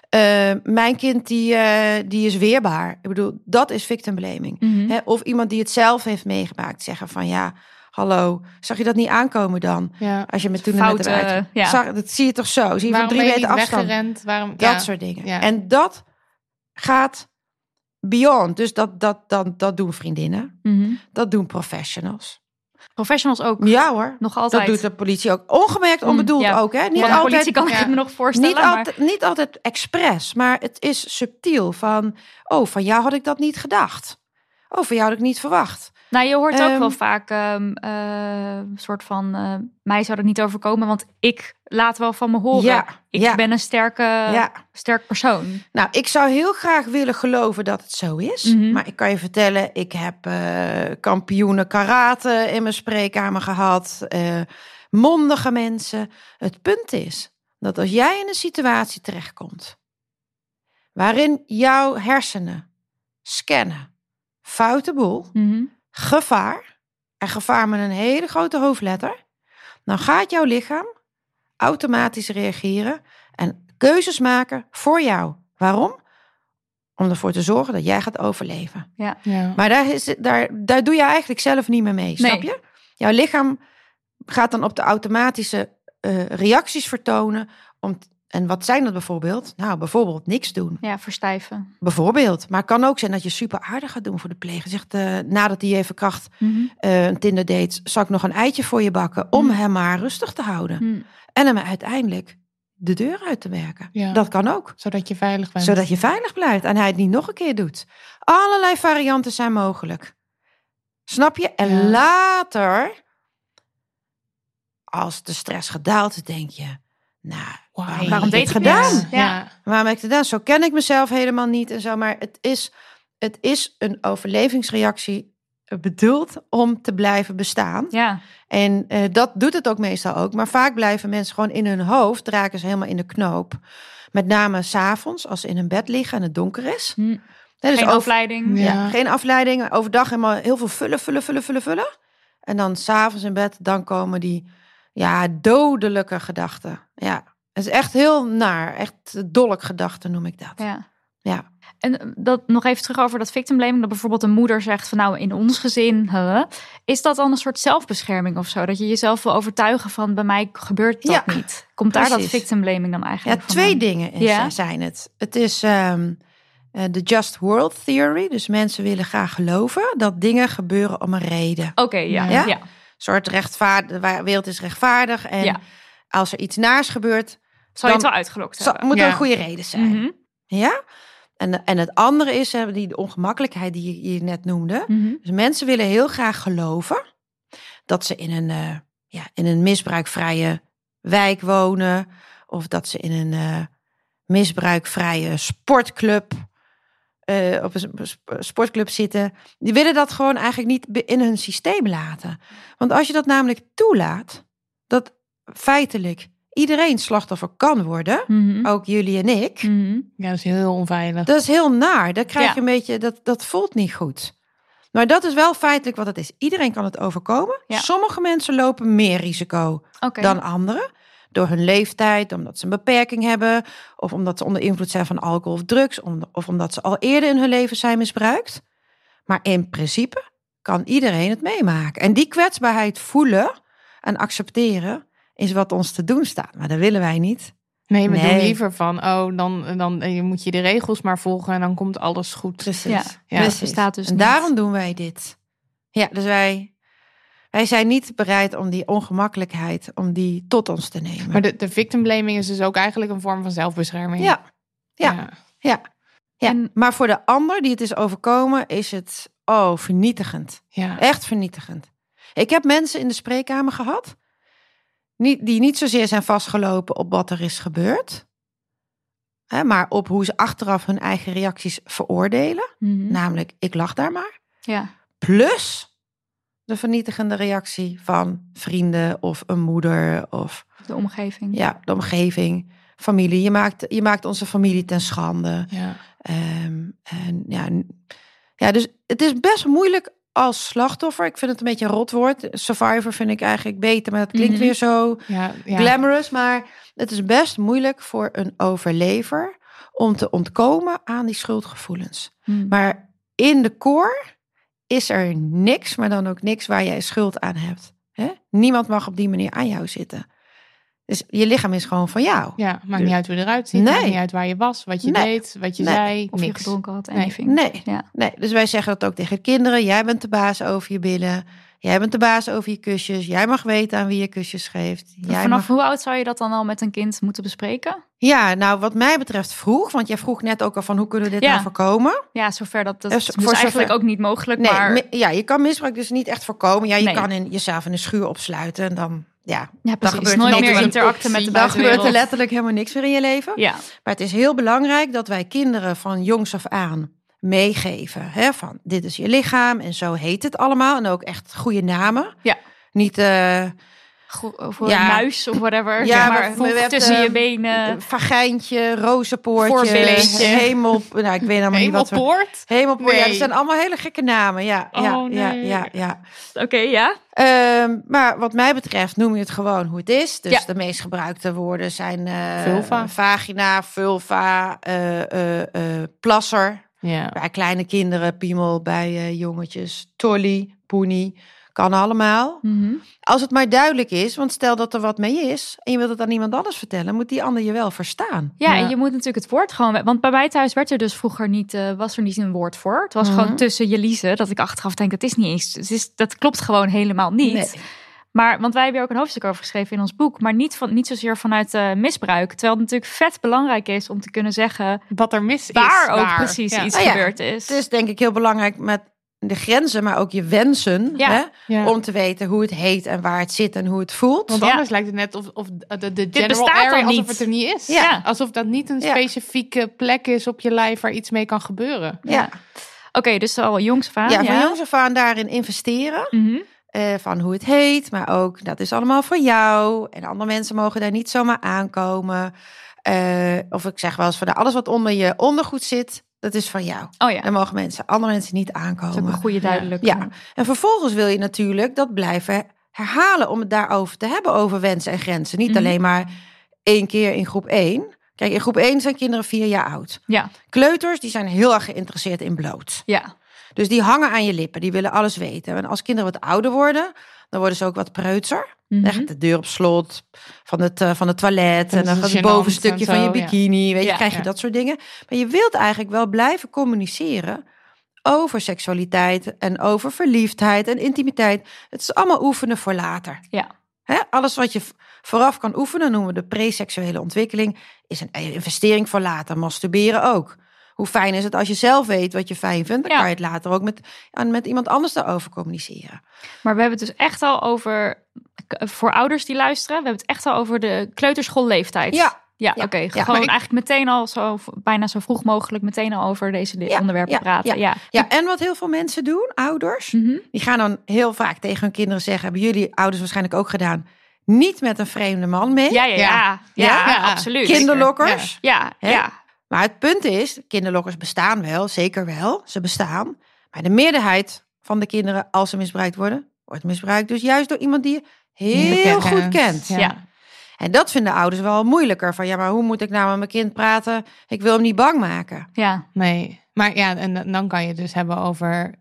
Eh, mijn kind die, eh, die is weerbaar. Ik bedoel, dat is victim blaming. Mhm. Hè, of iemand die het zelf heeft meegemaakt. Zeggen van ja, hallo, zag je dat niet aankomen dan? Ja. Als je me toen Fouten, net eruit... ja. Zag, dat zie je toch zo? Zie je van drie meter afstand? weggerend? Waarom, Dat ja. soort dingen. Ja. En dat gaat beyond. Dus dat, dat, dat, dat doen vriendinnen. Mhm. Dat doen professionals. Professionals ook. Ja hoor. Nog altijd. Dat doet de politie ook. Ongemerkt, Mm, onbedoeld ja. ook. Hè? Niet de altijd, politie kan ik ja. me nog voorstellen. niet, maar- altijd, niet altijd expres, maar het is subtiel. Van, oh, van jou had ik dat niet gedacht. Oh, van jou had ik niet verwacht. Nou, je hoort ook Ehm, wel vaak ehm, eh, een soort van... mij zou dat niet overkomen, want ik laat wel van me horen. Ja, ik ja. ben een sterke, ja. sterk persoon. Nou, ik zou heel graag willen geloven dat het zo is. Mhm. Maar ik kan je vertellen, ik heb eh, kampioenen karate in mijn spreekkamer gehad. eh, mondige mensen. Het punt is dat als jij in een situatie terechtkomt... waarin jouw hersenen scannen foute boel... Mhm. Gevaar, en gevaar met een hele grote hoofdletter, dan gaat jouw lichaam automatisch reageren en keuzes maken voor jou. Waarom? Om ervoor te zorgen dat jij gaat overleven. Ja. Maar daar, is, daar, daar doe je eigenlijk zelf niet meer mee, snap Nee. je? Jouw lichaam gaat dan op de automatische eh, reacties vertonen. Om, en wat zijn dat bijvoorbeeld? Nou, bijvoorbeeld niks doen. Ja, verstijven. Bijvoorbeeld. Maar het kan ook zijn dat je super aardig gaat doen voor de pleger. Zegt, eh, nadat hij even kracht Mhm. eh, een Tinder date, zal ik nog een eitje voor je bakken om Mm. hem maar rustig te houden. Mhm. En hem uiteindelijk de deur uit te werken. Ja. Dat kan ook. Zodat je veilig bent. Zodat je veilig blijft en hij het niet nog een keer doet. Allerlei varianten zijn mogelijk. Snap je? En Ja. later, als de stress gedaald is, denk je... Nou, Waarom, Waarom heb ik deed het ik gedaan? Ja. Waarom heb ik het gedaan? Zo ken ik mezelf helemaal niet en zo. Maar het is, het is een overlevingsreactie bedoeld om te blijven bestaan. Ja. En eh, dat doet het ook meestal ook. Maar vaak blijven mensen gewoon in hun hoofd, raken ze helemaal in de knoop. Met name s'avonds, als ze in hun bed liggen en het donker is. Hè, dus Geen over- afleiding. Ja. ja, geen afleiding. Overdag helemaal heel veel vullen, vullen, vullen, vullen, vullen. En dan s'avonds in bed, dan komen die ja, dodelijke gedachten. Ja, het is echt heel naar. Echt dolkgedachten noem ik dat. Ja. Ja. En eh, dat nog even terug over dat victim blaming. Dat bijvoorbeeld een moeder zegt van nou in ons gezin. huh, is dat dan een soort zelfbescherming of zo? Dat je jezelf wil overtuigen van bij mij gebeurt dat Ja, niet. Komt daar dat victim blaming dan Ja, eigenlijk twee vandaan? dingen is, Ja. zijn het. Het is ehm, eh, de Just World Theory. Dus mensen willen graag geloven dat dingen gebeuren om een reden. Oké, ja. Ja? ja. Een soort rechtvaardig, de wereld is rechtvaardig. En Ja. als er iets naars gebeurt, Zal je het wel uitgelokt Zo, hebben? moet Ja. een goede reden zijn. Mhm. Ja? En, en het andere is hè, die de ongemakkelijkheid die je, je net noemde. Mhm. Dus mensen willen heel graag geloven dat ze in een, eh, ja, in een misbruikvrije wijk wonen. Of dat ze in een eh, misbruikvrije sportclub, eh, op een sp- sportclub zitten. Die willen dat gewoon eigenlijk niet in hun systeem laten. Want als je dat namelijk toelaat, dat feitelijk iedereen slachtoffer kan worden, Mhm. ook jullie en ik. Mhm. Ja, dat is heel onveilig. Dat is heel naar. Dan krijg je Ja. een beetje, dat, dat voelt niet goed. Maar dat is wel feitelijk wat het is. Iedereen kan het overkomen. Ja. Sommige mensen lopen meer risico dan anderen. Door hun leeftijd, omdat ze een beperking hebben. Of omdat ze onder invloed zijn van alcohol of drugs. om- Of omdat ze al eerder in hun leven zijn misbruikt. Maar in principe kan iedereen het meemaken. En die kwetsbaarheid voelen en accepteren is wat ons te doen staat. Maar dat willen wij niet. Nee, we Nee. doen liever van, oh, dan, dan eh, je moet je de regels maar volgen en dan komt alles goed. Precies. Ja, Ja, Precies. bestaat dus en niet. daarom doen wij dit. Ja, dus wij, wij zijn niet bereid om die ongemakkelijkheid, om die tot ons te nemen. Maar de, de victim blaming is dus ook eigenlijk een vorm van zelfbescherming. ja, ja, ja. ja. En- maar voor de ander die het is overkomen, is het, oh, vernietigend. ja. Echt vernietigend. Ik heb mensen in de spreekkamer gehad, niet, die niet zozeer zijn vastgelopen op wat er is gebeurd, hè, maar op hoe ze achteraf hun eigen reacties veroordelen. Mhm. Namelijk, ik lag daar maar. Ja. Plus de vernietigende reactie van vrienden of een moeder of De omgeving. ja, de omgeving, familie. Je maakt, je maakt onze familie ten schande. ja. Ehm, en ja, ja, dus het is best moeilijk als slachtoffer. Ik vind het een beetje een rotwoord. Survivor vind ik eigenlijk beter, maar dat klinkt Mhm. weer zo Ja, ja. glamorous. Maar het is best moeilijk voor een overlever om te ontkomen aan die schuldgevoelens. Mhm. Maar in de core is er niks, maar dan ook niks waar jij schuld aan hebt. Niemand mag op die manier aan jou zitten. Dus je lichaam is gewoon van jou. Ja, maakt niet uit hoe je eruit ziet. Maakt Nee. niet uit waar je was, wat je Nee. deed, wat je Nee. zei. Of je gedronken had, Nee. anything. Nee, Ja. nee. Dus wij zeggen dat ook tegen kinderen. Jij bent de baas over je billen. Jij bent de baas over je kusjes. Jij mag weten aan wie je kusjes geeft. Jij Vanaf mag... hoe oud zou je dat dan al met een kind moeten bespreken? Ja, nou wat mij betreft vroeg. Want jij vroeg net ook al van hoe kunnen we dit Ja. nou voorkomen? Ja, zover dat, dat Ja, is voor dus zover- eigenlijk ook niet mogelijk. Nee, maar ja, je kan misbruik dus niet echt voorkomen. Ja, je Nee. kan in, jezelf in een schuur opsluiten. En dan, ja, ja, precies. gebeurt er Nooit meer interacten met de dan gebeurt er buitenwereld. letterlijk helemaal niks meer in je leven. Ja, Maar het is heel belangrijk dat wij kinderen van jongs af aan meegeven. Hè, van dit is je lichaam en zo heet het allemaal. En ook echt goede namen. Ja. Niet Go- voor Ja. een muis of whatever. Ja, Ja, maar tussen je eh, benen. vagijntje, rozenpoortje, hemel. Nou, ik weet helemaal niet wat. Hemelpoort? Ja, dat zijn allemaal hele gekke namen. Ja, ja, Oh, ja, nee. ja, ja. Oké, ja. Ehm, maar wat mij betreft noem je het gewoon hoe het is. Dus Ja. de meest gebruikte woorden zijn eh, Vulva. vagina, vulva, eh, eh, eh, plasser. Ja. Bij kleine kinderen, piemel, bij eh, jongetjes, tolly, poenie. Kan allemaal. Mhm. Als het maar duidelijk is, want stel dat er wat mee is en je wilt het aan iemand anders vertellen, moet die ander je wel verstaan. Ja, Ja. en je moet natuurlijk het woord gewoon... Want bij mij thuis werd er dus vroeger niet, eh, was er niet een woord voor. Het was Mhm. gewoon tussen je liezen, dat ik achteraf denk, het is niet eens... Het is, dat klopt gewoon helemaal niet. Nee. Maar, want wij hebben hier ook een hoofdstuk over geschreven in ons boek. Maar niet, van, niet zozeer vanuit eh, misbruik. Terwijl het natuurlijk vet belangrijk is om te kunnen zeggen... Wat er mis is. waar ook waar. precies Ja. iets ja, gebeurd is. Het is denk ik heel belangrijk met de grenzen, maar ook je wensen. Ja. Hè? Ja. Om te weten hoe het heet en waar het zit en hoe het voelt. Want Ja. anders lijkt het net of, of de, de general bestaat area al alsof niet. het er niet is. Ja. Alsof dat niet een Ja. specifieke plek is op je lijf waar iets mee kan gebeuren. ja. Oké, dus al jongs van. Ja, van jongs af aan daarin investeren. Mhm. eh, van hoe het heet, maar ook dat is allemaal voor jou. En andere mensen mogen daar niet zomaar aankomen. Eh, of ik zeg wel eens van nou, alles wat onder je ondergoed zit, dat is van jou. Oh ja, Daar mogen mensen, andere mensen niet dat is een aankomen. goede duidelijk. Ja, en vervolgens wil je natuurlijk dat blijven herhalen om het daarover te hebben, over wensen en grenzen. Niet Mhm. alleen maar één keer in groep één. Kijk, in groep één zijn kinderen vier jaar oud. Ja, Kleuters, die zijn heel erg geïnteresseerd in bloot. ja. Dus die hangen aan je lippen, die willen alles weten. En als kinderen wat ouder worden, dan worden ze ook wat preutser. Mhm. De deur op slot van het, eh, van het toilet. Dat En dan het bovenstukje en van je ja. bikini. Weet je, Ja, krijg je ja. dat soort dingen. Maar je wilt eigenlijk wel blijven communiceren over seksualiteit en over verliefdheid en intimiteit. Het is allemaal oefenen voor later. Ja. Hè? Alles wat je vooraf kan oefenen, noemen we de preseksuele ontwikkeling, is een investering voor later. Masturberen ook. Hoe fijn is het als je zelf weet wat je fijn vindt, dan Ja. kan je het later ook met, met iemand anders daarover communiceren. Maar we hebben het dus echt al over, k- voor ouders die luisteren, we hebben het echt al over de kleuterschoolleeftijd. Ja. Ja, Ja. oké. Gewoon ik- eigenlijk meteen al zo, bijna zo vroeg mogelijk, meteen al over deze onderwerpen ja, praten. Ja. Ja, en wat heel veel mensen doen, ouders, Mhm. die gaan dan heel vaak tegen hun kinderen zeggen, hebben jullie ouders waarschijnlijk ook gedaan, niet met een vreemde man mee. Ja, ja, ja, ja, Ja? Ja. absoluut. Kinderlokkers. Ja, ja. Maar het punt is, kinderlokkers bestaan wel, zeker wel, ze bestaan. Maar de meerderheid van de kinderen, als ze misbruikt worden, wordt misbruikt dus juist door iemand die je heel Bekend. goed kent. Ja. Ja. En dat vinden ouders wel moeilijker. Van ja, maar hoe moet ik nou met mijn kind praten? Ik wil hem niet bang maken. ja. Nee, maar ja, en dan kan je het dus hebben over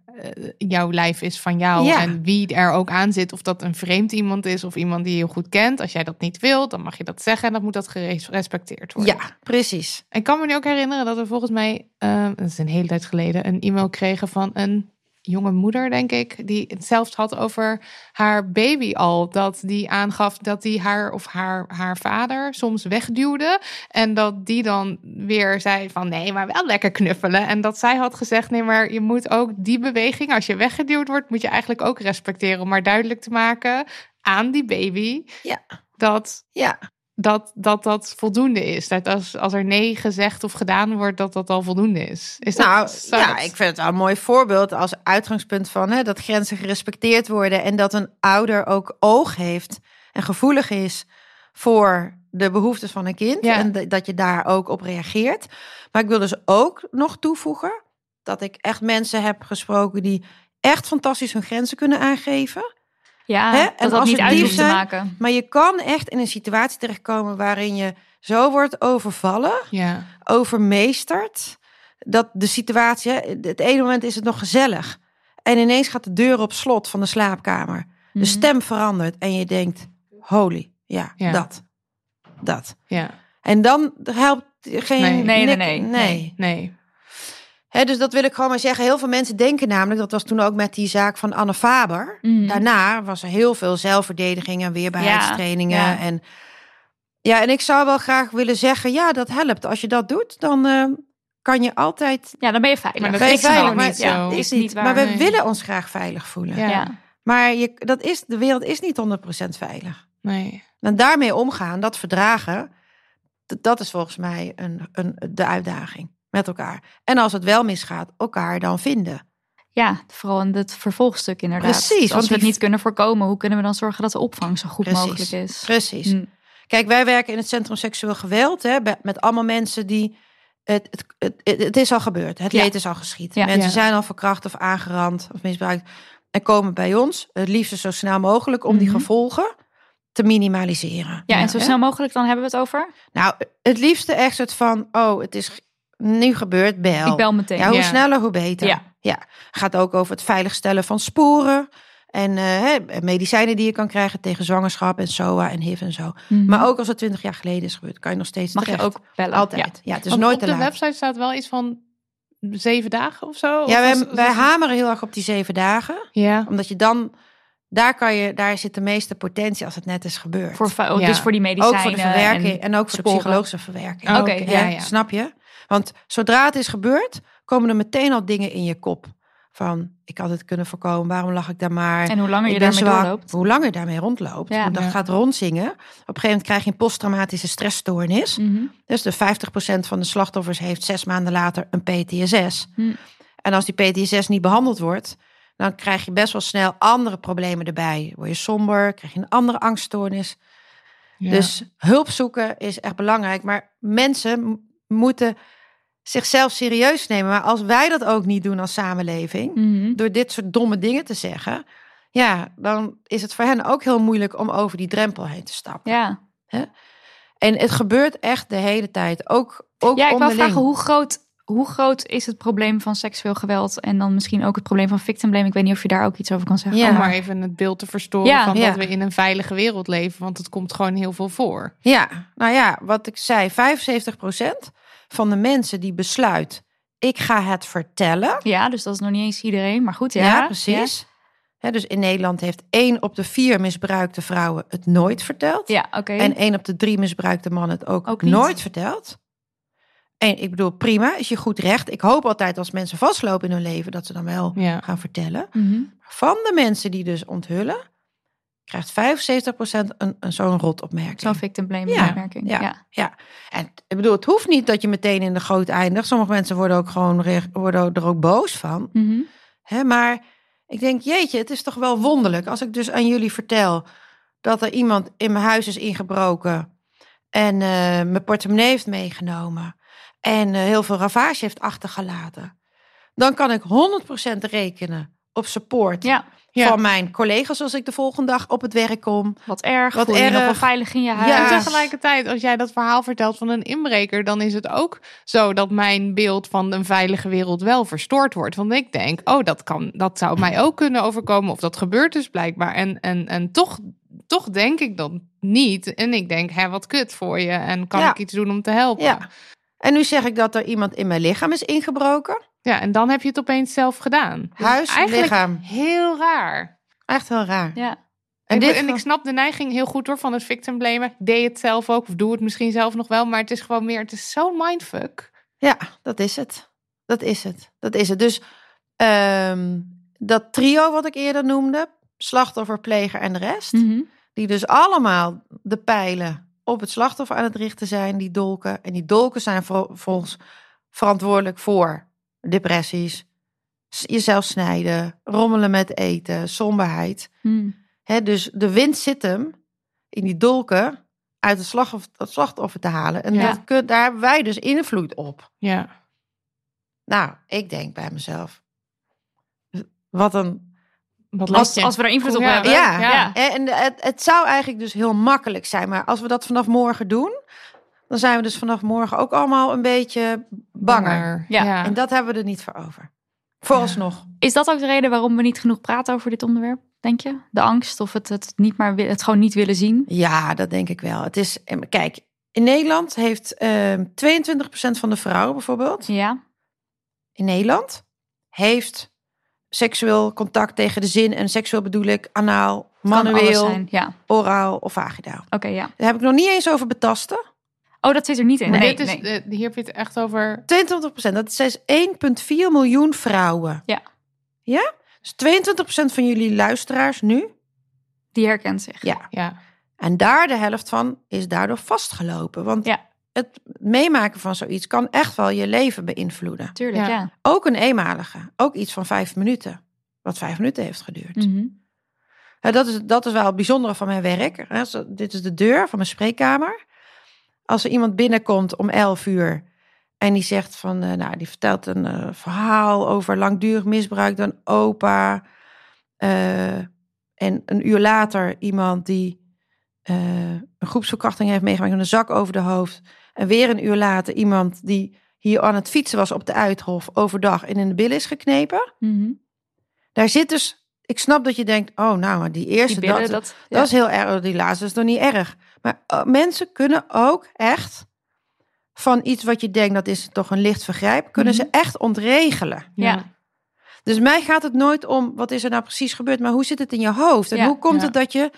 jouw lijf is van jou Ja. en wie er ook aan zit. Of dat een vreemd iemand is of iemand die je goed kent. Als jij dat niet wilt, dan mag je dat zeggen en dan moet dat gerespecteerd worden. Ja, precies. Ik kan me nu ook herinneren dat we volgens mij, eh, dat is een hele tijd geleden, een e-mail kregen van een jonge moeder, denk ik, die het zelfs had over haar baby al. Dat die aangaf dat die haar of haar, haar vader soms wegduwde. En dat die dan weer zei van nee, maar wel lekker knuffelen. En dat zij had gezegd, nee, maar je moet ook die beweging, als je weggeduwd wordt, moet je eigenlijk ook respecteren. Om maar duidelijk te maken aan die baby Ja. dat Ja, dat dat, dat voldoende is. Dat als, als er nee gezegd of gedaan wordt, dat dat al voldoende is. is dat, nou ja, ik vind het wel een mooi voorbeeld als uitgangspunt van hè, dat grenzen gerespecteerd worden en dat een ouder ook oog heeft en gevoelig is voor de behoeftes van een kind Ja. en dat je daar ook op reageert. Maar ik wil dus ook nog toevoegen dat ik echt mensen heb gesproken die echt fantastisch hun grenzen kunnen aangeven. Ja, Hè? dat En dat niet uit hoeft te maken. Maar je kan echt in een situatie terechtkomen waarin je zo wordt overvallen, ja, overmeesterd, dat de situatie, het ene moment is het nog gezellig. En ineens gaat de deur op slot van de slaapkamer. De Mhm. stem verandert en je denkt, holy, ja, Ja. dat. Dat. ja, En dan helpt geen... Nee. Nee, nee, nik- nee. nee. nee. Hè, dus dat wil ik gewoon maar zeggen. Heel veel mensen denken namelijk, dat was toen ook met die zaak van Anne Faber. Mhm. Daarna was er heel veel zelfverdediging en weerbaarheidstrainingen. Ja, ja. En, ja, en ik zou wel graag willen zeggen, ja, dat helpt. Als je dat doet, dan eh, kan je altijd... Ja, dan ben je veilig. Maar dat ben je is veilig, maar- niet ja, zo. is is niet waar, maar we nee. willen ons graag veilig voelen. Ja. Ja. Maar je, dat is, de wereld is niet 100% veilig. nee. En daarmee omgaan, dat verdragen, dat is volgens mij een, een, de uitdaging met elkaar. En als het wel misgaat, elkaar dan vinden. Ja, vooral in het vervolgstuk inderdaad. Precies, Dus want als we het niet kunnen voorkomen, hoe kunnen we dan zorgen dat de opvang zo goed Precies. mogelijk is? Precies. Hm. Kijk, wij werken in het Centrum Seksueel Geweld hè, met allemaal mensen die. Het, het, het, het, het is al gebeurd. Het Ja. leed is al geschied. Ja. Mensen Ja. zijn al verkracht of aangerand of misbruikt. En komen bij ons, het liefst zo snel mogelijk, om die Mhm. gevolgen te minimaliseren. Ja, en zo Hè? snel mogelijk dan hebben we het over? Nou, het liefste echt soort van, oh, het is nu gebeurd, bel. Ik bel meteen. Ja, hoe Ja. sneller, hoe beter. Ja. Gaat ook over het veiligstellen van sporen. En eh, hè, medicijnen die je kan krijgen tegen zwangerschap en SOA en HIV en zo. Mhm. Maar ook als het twintig jaar geleden is gebeurd, kan je nog steeds mag je ook bellen. Altijd. Ja, het is Want nooit op te de laat. website staat wel iets van zeven dagen of zo. Ja, Of wij, was- wij hameren heel erg op die zeven dagen. Ja, Omdat je dan, daar, kan je, daar zit de meeste potentie als het net is gebeurd. Voor, oh, Ja. Dus voor die medicijnen. ook voor de verwerking en, ook voor de psychologische verwerking. Oh, Oké, oké, ja, ja, ja. Snap je? Want zodra het is gebeurd, komen er meteen al dingen in je kop. Van, ik had het kunnen voorkomen, waarom lag ik daar maar? En hoe langer je daarmee zwak. doorloopt. Hoe langer je daarmee rondloopt, Ja. dat Ja. gaat rondzingen. Op een gegeven moment krijg je een posttraumatische stressstoornis. Mhm. Dus de 50% van de slachtoffers heeft zes maanden later een PTSS. Hm. En als die PTSS niet behandeld wordt, dan krijg je best wel snel andere problemen erbij. Word je somber, krijg je een andere angststoornis. ja. Dus hulp zoeken is echt belangrijk. Maar mensen moeten zichzelf serieus nemen. Maar als wij dat ook niet doen als samenleving, Mhm. door dit soort domme dingen te zeggen, ja, dan is het voor hen ook heel moeilijk om over die drempel heen te stappen. Ja. En het gebeurt echt de hele tijd. Ook, ook ja, ik wil onderling. vragen hoe groot, hoe groot is het probleem van seksueel geweld en dan misschien ook het probleem van victim blaming. Ik weet niet of je daar ook iets over kan zeggen. Ja. Om maar even het beeld te verstoren Ja. van Ja. dat we in een veilige wereld leven. Want het komt gewoon heel veel voor. Ja, nou ja, wat ik zei, 75% van de mensen die besluit, ik ga het vertellen. Ja, dus dat is nog niet eens iedereen, maar goed, ja. Ja, precies. Dus in Nederland heeft één op de vier misbruikte vrouwen het nooit verteld. Ja, oké. En één op de drie misbruikte mannen het ook, nooit verteld. En ik bedoel, prima, is je goed recht. Ik hoop altijd als mensen vastlopen in hun leven dat ze dan wel Ja. gaan vertellen. Mhm. Van de mensen die dus onthullen, krijgt 75% een, een zo'n rotopmerking. Zo'n victim blaming Ja, opmerking. ja. Ja. Ja, en ik bedoel, het hoeft niet dat je meteen in de goot eindigt. Sommige mensen worden ook gewoon worden er ook boos van. Mhm. Hè, maar ik denk, jeetje, het is toch wel wonderlijk als ik dus aan jullie vertel dat er iemand in mijn huis is ingebroken en eh, mijn portemonnee heeft meegenomen en eh, heel veel ravage heeft achtergelaten. Dan kan ik 100% rekenen op support ja, Ja. van mijn collega's als ik de volgende dag op het werk kom. wat erg. Wat Voel je je nog wel erg. veilig in je huis. Ja. En tegelijkertijd, als jij dat verhaal vertelt van een inbreker, dan is het ook zo dat mijn beeld van een veilige wereld wel verstoord wordt. Want ik denk, oh, dat, kan, dat zou mij ook kunnen overkomen. Of dat gebeurt dus blijkbaar. En, en, en toch, toch denk ik dat niet. En ik denk, hè, wat kut voor je. En kan Ja. ik iets doen om te helpen? Ja. En nu zeg ik dat er iemand in mijn lichaam is ingebroken. Ja, en dan heb je het opeens zelf gedaan. Dus Huis, eigenlijk lichaam. heel raar. Echt heel raar. Ja. En En, dit ik, en ik snap de neiging heel goed door van het victim blamen. Ik deed het zelf ook, of doe het misschien zelf nog wel. Maar het is gewoon meer, het is zo'n mindfuck. Ja, dat is het. Dat is het. Dat is het. Dus ehm, dat trio wat ik eerder noemde, slachtoffer, pleger en de rest, Mhm. die dus allemaal de pijlen op het slachtoffer aan het richten zijn, die dolken. En die dolken zijn vol- volgens verantwoordelijk voor depressies, jezelf snijden, rommelen met eten, somberheid. Hè, dus de wind zit hem in die dolken uit het slachtoffer, het slachtoffer te halen. En Ja. dat kun- daar hebben wij dus invloed op. Ja. Nou, ik denk bij mezelf. Wat een. Wat Als, als we er invloed op Ja. hebben. Ja, ja. En het, het zou eigenlijk dus heel makkelijk zijn. Maar als we dat vanaf morgen doen. Dan zijn we dus vanaf morgen ook allemaal een beetje banger. Ja. ja. En dat hebben we er niet voor over. Vooralsnog. Is dat ook de reden waarom we niet genoeg praten over dit onderwerp, denk je? De angst of het, het, niet maar, het gewoon niet willen zien? Ja, dat denk ik wel. Het is. Kijk, in Nederland heeft ehm 22% van de vrouwen bijvoorbeeld. Ja. in Nederland heeft seksueel contact tegen de zin. En seksueel bedoel ik anaal, manueel, zijn. Ja, oraal of vaginaal. oké, ja. Daar heb ik nog niet eens over betasten. Oh, dat zit er niet in. Maar Nee, dit is, nee. eh, hier heb je het echt over. 22%, dat is 1,4 miljoen vrouwen. Ja. Ja? Dus 22% van jullie luisteraars nu. Die herkent zich. Ja. Ja, En daar de helft van is daardoor vastgelopen. Want Ja. het meemaken van zoiets kan echt wel je leven beïnvloeden. Tuurlijk, Ja. ja. Ook een eenmalige. Ook iets van vijf minuten. Wat vijf minuten heeft geduurd. Mhm. Ja, dat, is, dat is wel het bijzondere van mijn werk. Dit is de deur van mijn spreekkamer. Als er iemand binnenkomt om 11 uur en die zegt van, eh, nou, die vertelt een eh, verhaal over langdurig misbruik een opa. eh, en een uur later iemand die een groepsverkrachting heeft meegemaakt met een zak over de hoofd. En weer een uur later iemand die hier aan het fietsen was op de Uithof overdag en in de billen is geknepen. Mhm. Daar zit dus, ik snap dat je denkt, oh nou, maar die eerste, Die billen, dat, dat, dat is heel erg. Die laatste is nog niet erg. Maar uh, mensen kunnen ook echt van iets wat je denkt dat is toch een licht vergrijp, kunnen ze echt ontregelen. Ja. Dus mij gaat het nooit om wat is er nou precies gebeurd, maar hoe zit het in je hoofd? En Ja, hoe komt ja. het dat je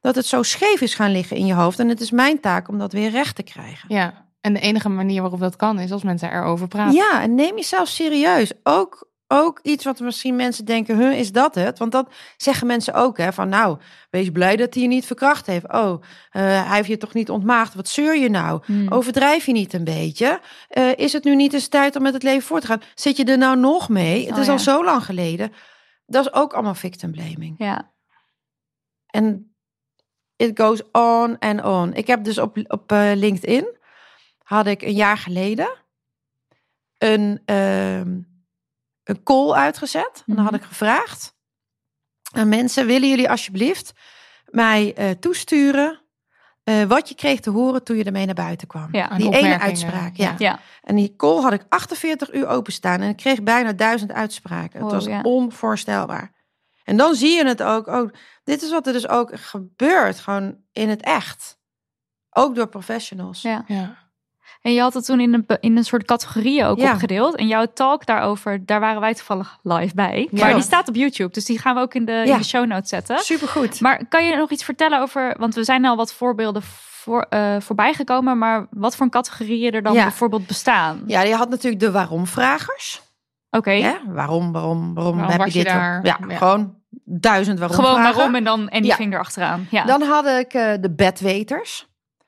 dat het zo scheef is gaan liggen in je hoofd? En het is mijn taak om dat weer recht te krijgen. ja. En de enige manier waarop dat kan is als mensen erover praten. Ja, en neem jezelf serieus. Ook, ook iets wat misschien mensen denken, huh, is dat het? Want dat zeggen mensen ook, hè, van nou, wees blij dat hij je niet verkracht heeft. Oh, eh, hij heeft je toch niet ontmaagd? Wat zeur je nou? Hmm. Overdrijf je niet een beetje? Eh, is het nu niet eens tijd om met het leven voort te gaan? Zit je er nou nog mee? Het Oh, is ja. al zo lang geleden. Dat is ook allemaal victim blaming. Ja. En it goes on and on. Ik heb dus op, op eh, LinkedIn, had ik een jaar geleden een, ehm, een call uitgezet. En dan had Mhm. ik gevraagd aan mensen, willen jullie alsjeblieft mij eh, toesturen eh, wat je kreeg te horen toen je ermee naar buiten kwam? Ja. Aan Die ene uitspraak, ja. Ja. En die call had ik 48 uur openstaan en ik kreeg bijna duizend uitspraken. Het Wow, was ja. onvoorstelbaar. En dan zie je het ook. Oh, dit is wat er dus ook gebeurt, gewoon in het echt. Ook door professionals. Ja. Ja. En je had het toen in een, in een soort categorieën ook Ja. opgedeeld. En jouw talk daarover, daar waren wij toevallig live bij. Ja. Maar die staat op YouTube, dus die gaan we ook in de, in de show notes zetten. Supergoed. Maar kan je nog iets vertellen over, want we zijn al wat voorbeelden voor, eh, voorbij gekomen, maar wat voor categorieën er dan Ja. bijvoorbeeld bestaan? Ja, je had natuurlijk de waarom-vragers. Oké? Waarom, waarom, waarom, Waarom heb je je dit? daar? Ja, Ja. gewoon duizend waarom gewoon vragen. waarom en dan en die Ja. vinger achteraan. Ja. Dan had ik eh, de bedweters.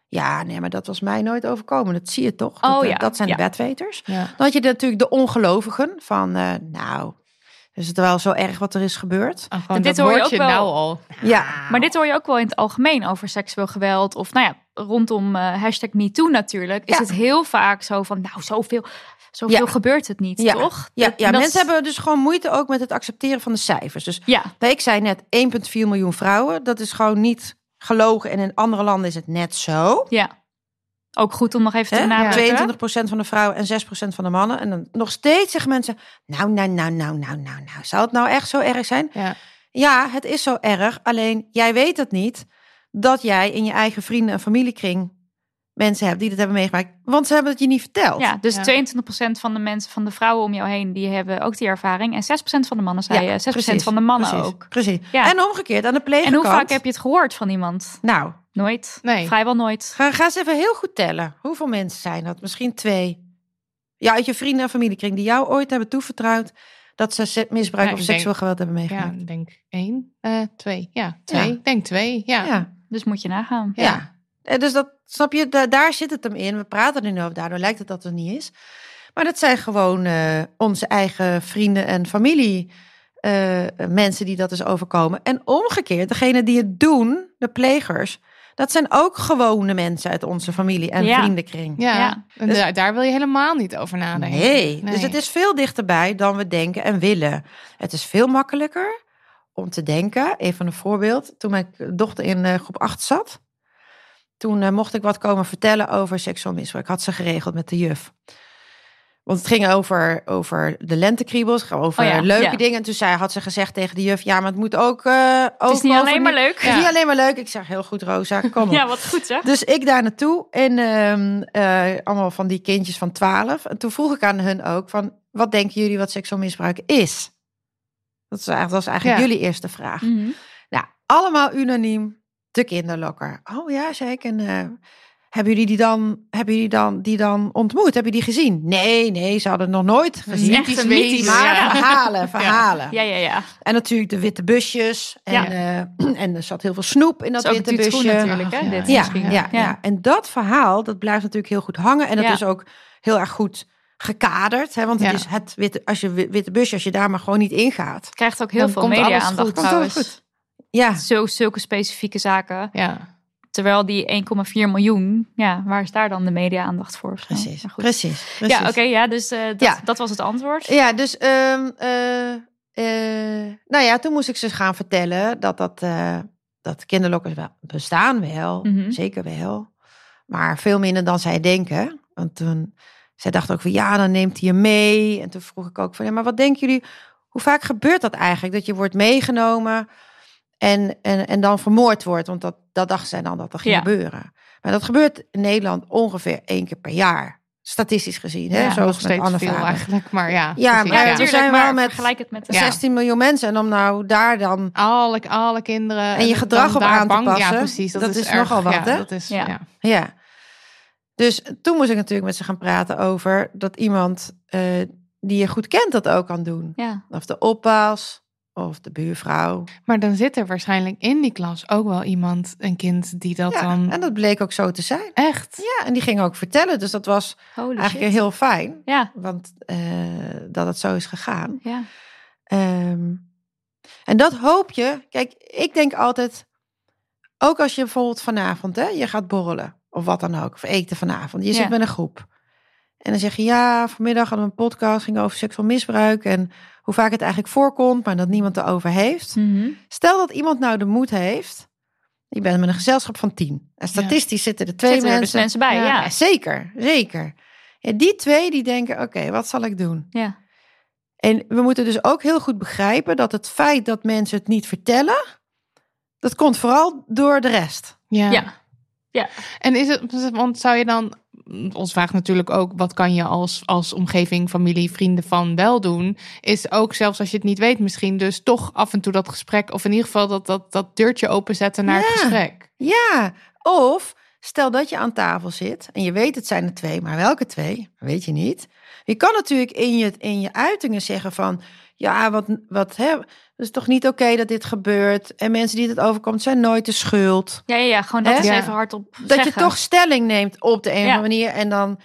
Ja, nee, maar dat was mij nooit overkomen. Dat zie je toch? Oh dat, eh, ja, dat zijn de bedweters. Dan had je natuurlijk de ongelovigen. Van, eh, nou, is het wel zo erg wat er is gebeurd? Oh, dit dat hoor je ook wel. nou al. Ja, Maar dit hoor je ook wel in het algemeen over seksueel geweld. Of nou ja, rondom eh hashtag MeToo natuurlijk. Is Ja. het heel vaak zo van, nou zoveel, zoveel Ja. gebeurt het niet, Ja. toch? ja, ja dat mensen hebben dus gewoon moeite ook met het accepteren van de cijfers. Dus Ja, ik zei net 1,4 miljoen vrouwen. Dat is gewoon niet gelogen. En in andere landen is het net zo. ja. Ook goed om nog even te benadrukken. 22% van de vrouwen en 6% van de mannen. En dan nog steeds zeggen mensen: Nou, nou, nou, nou, nou, nou, nou. Zou het nou echt zo erg zijn? Ja. Ja, het is zo erg. Alleen jij weet het niet dat jij in je eigen vrienden- en familiekring mensen hebt die dit hebben meegemaakt. Want ze hebben het je niet verteld. Ja, dus Ja. 22% van de mensen, van de vrouwen om jou heen, die hebben ook die ervaring. En 6% van de mannen zei je, 6% precies, van de mannen precies, ook. Precies. Ja. En omgekeerd, aan de En pleegkant. hoe vaak heb je het gehoord van iemand? Nou, Nooit. Nee. Vrijwel nooit. ga, ga eens even heel goed tellen. Hoeveel mensen zijn dat? Misschien twee. Ja, uit je vrienden- en familiekring die jou ooit hebben toevertrouwd dat ze misbruik Ja, of seksueel denk- geweld hebben Ja, meegemaakt. ik denk één, eh, twee. Ja, twee. Ja. Ik denk twee. Ja. ja. Dus moet je nagaan. Ja. En Dus dat, snap je, da- daar zit het hem in. We praten er nu over, daardoor lijkt het dat het niet is. Maar dat zijn gewoon eh, onze eigen vrienden en familie. eh, mensen die dat is overkomen. En omgekeerd, degene die het doen, de plegers, dat zijn ook gewone mensen uit onze familie en Ja. vriendenkring. Ja, Ja. Dus- daar, daar wil je helemaal niet over nadenken. Nee. dus het is veel dichterbij dan we denken en willen. Het is veel makkelijker om te denken. Even een voorbeeld. Toen mijn dochter in eh, groep 8 zat, toen eh, mocht ik wat komen vertellen over seksueel misbruik. Had ze geregeld met de juf. Want het ging over, over de lentekriebels, over Oh ja, leuke ja. dingen. En toen zei, had ze gezegd tegen de juf, ja, maar het moet ook... eh Het is niet alleen maar leuk. Het is niet alleen maar leuk. Ik zeg, heel goed, Rosa, kom op. Ja, wat goed zeg. Dus ik daar naartoe en ehm, eh, allemaal van die kindjes van 12. En toen vroeg ik aan hun ook van, wat denken jullie wat seksueel misbruik is? Dat was eigenlijk, dat was eigenlijk Ja. jullie eerste vraag. Mhm. Nou, allemaal unaniem de kinderlokker. Oh ja, zei ik. En eh, hebben jullie die dan, hebben jullie dan, die dan ontmoet? Hebben jullie die gezien? Nee, nee, ze hadden het nog nooit gezien. echt een mythisch- Maar ja. verhalen, verhalen. Ja, ja, ja. En natuurlijk de witte busjes. En, Ja. eh, en er zat heel veel snoep in dat witte busje. natuurlijk. Hè? Ja. Dit Ja, misschien. ja, ja. en dat verhaal, dat blijft natuurlijk heel goed hangen. En dat Ja. is ook heel erg goed gekaderd. Hè? Want het Ja. is het witte, als je wi- witte busje, als je daar maar gewoon niet ingaat. Krijgt ook heel veel media-aandacht trouwens. Ja, Zo, zulke specifieke zaken. Ja. Terwijl die 1,4 miljoen, ja, waar is daar dan de media-aandacht voor? precies. Goed. Precies. precies. Ja, oké, ja, dus eh, dat, Ja. dat was het antwoord. Ja, dus ehm, eh, eh, nou ja, toen moest ik ze gaan vertellen dat dat, dat kinderlokkers wel bestaan wel, Mhm. zeker wel, maar veel minder dan zij denken. Want toen, zij dacht ook van ja, dan neemt hij je mee. En toen vroeg ik ook van ja, maar wat denken jullie, hoe vaak gebeurt dat eigenlijk? Dat je wordt meegenomen en, en, en dan vermoord wordt, want dat, dat dachten zij dan dat er ging Ja. gebeuren. Maar dat gebeurt in Nederland ongeveer één keer per jaar, statistisch gezien. Hè? Ja, Zoals nog steeds veel eigenlijk. Maar ja, Ja, precies, maar Ja, natuurlijk, zijn wel met vergelijk het met de... Ja. 16 miljoen mensen. En om nou daar dan. alle, alle kinderen. En je gedrag op aan te passen, Ja, precies. Dat, dat is, is erg, nogal wat, ja, hè? Dat is, Ja. ja. Dus toen moest ik natuurlijk met ze gaan praten over dat iemand eh, die je goed kent dat ook kan doen. Ja, Of de oppas, of de buurvrouw. Maar dan zit er waarschijnlijk in die klas ook wel iemand, een kind, die dat Ja, dan en dat bleek ook zo te zijn. echt. Ja, en die ging ook vertellen. Dus dat was holy eigenlijk shit. heel fijn. Ja, Want eh, dat het zo is gegaan. ja. Ehm, en dat hoop je. Kijk, ik denk altijd, ook als je bijvoorbeeld vanavond, hè, je gaat borrelen of wat dan ook, of eten vanavond. Je Ja. zit met een groep. En dan zeg je, ja, vanmiddag hadden we een podcast, ging over seksueel misbruik en hoe vaak het eigenlijk voorkomt, maar dat niemand erover heeft. Mhm. Stel dat iemand nou de moed heeft. Je bent met een gezelschap van tien. En statistisch zitten er twee Zitten er dus mensen. bij, Ja. ja. Ja, zeker, zeker. Ja, die twee die denken, oké, wat zal ik doen? Ja, En we moeten dus ook heel goed begrijpen dat het feit dat mensen het niet vertellen, dat komt vooral door de rest. Ja. ja. En is het, want zou je dan ons vraagt natuurlijk ook, wat kan je als, als omgeving, familie, vrienden van wel doen? Is ook zelfs als je het niet weet, misschien dus toch af en toe dat gesprek, of in ieder geval dat, dat, dat deurtje openzetten naar het gesprek. Ja, of stel dat je aan tafel zit en je weet het zijn er twee, maar welke twee, weet je niet. Je kan natuurlijk in je, in je uitingen zeggen van, ja, wat, wat hè, het is toch niet oké dat dit gebeurt. En mensen die het overkomt zijn nooit de schuld. Ja, ja, ja gewoon dat Hè? is even hardop Dat zeggen. je toch stelling neemt op de een of Ja. andere manier en dan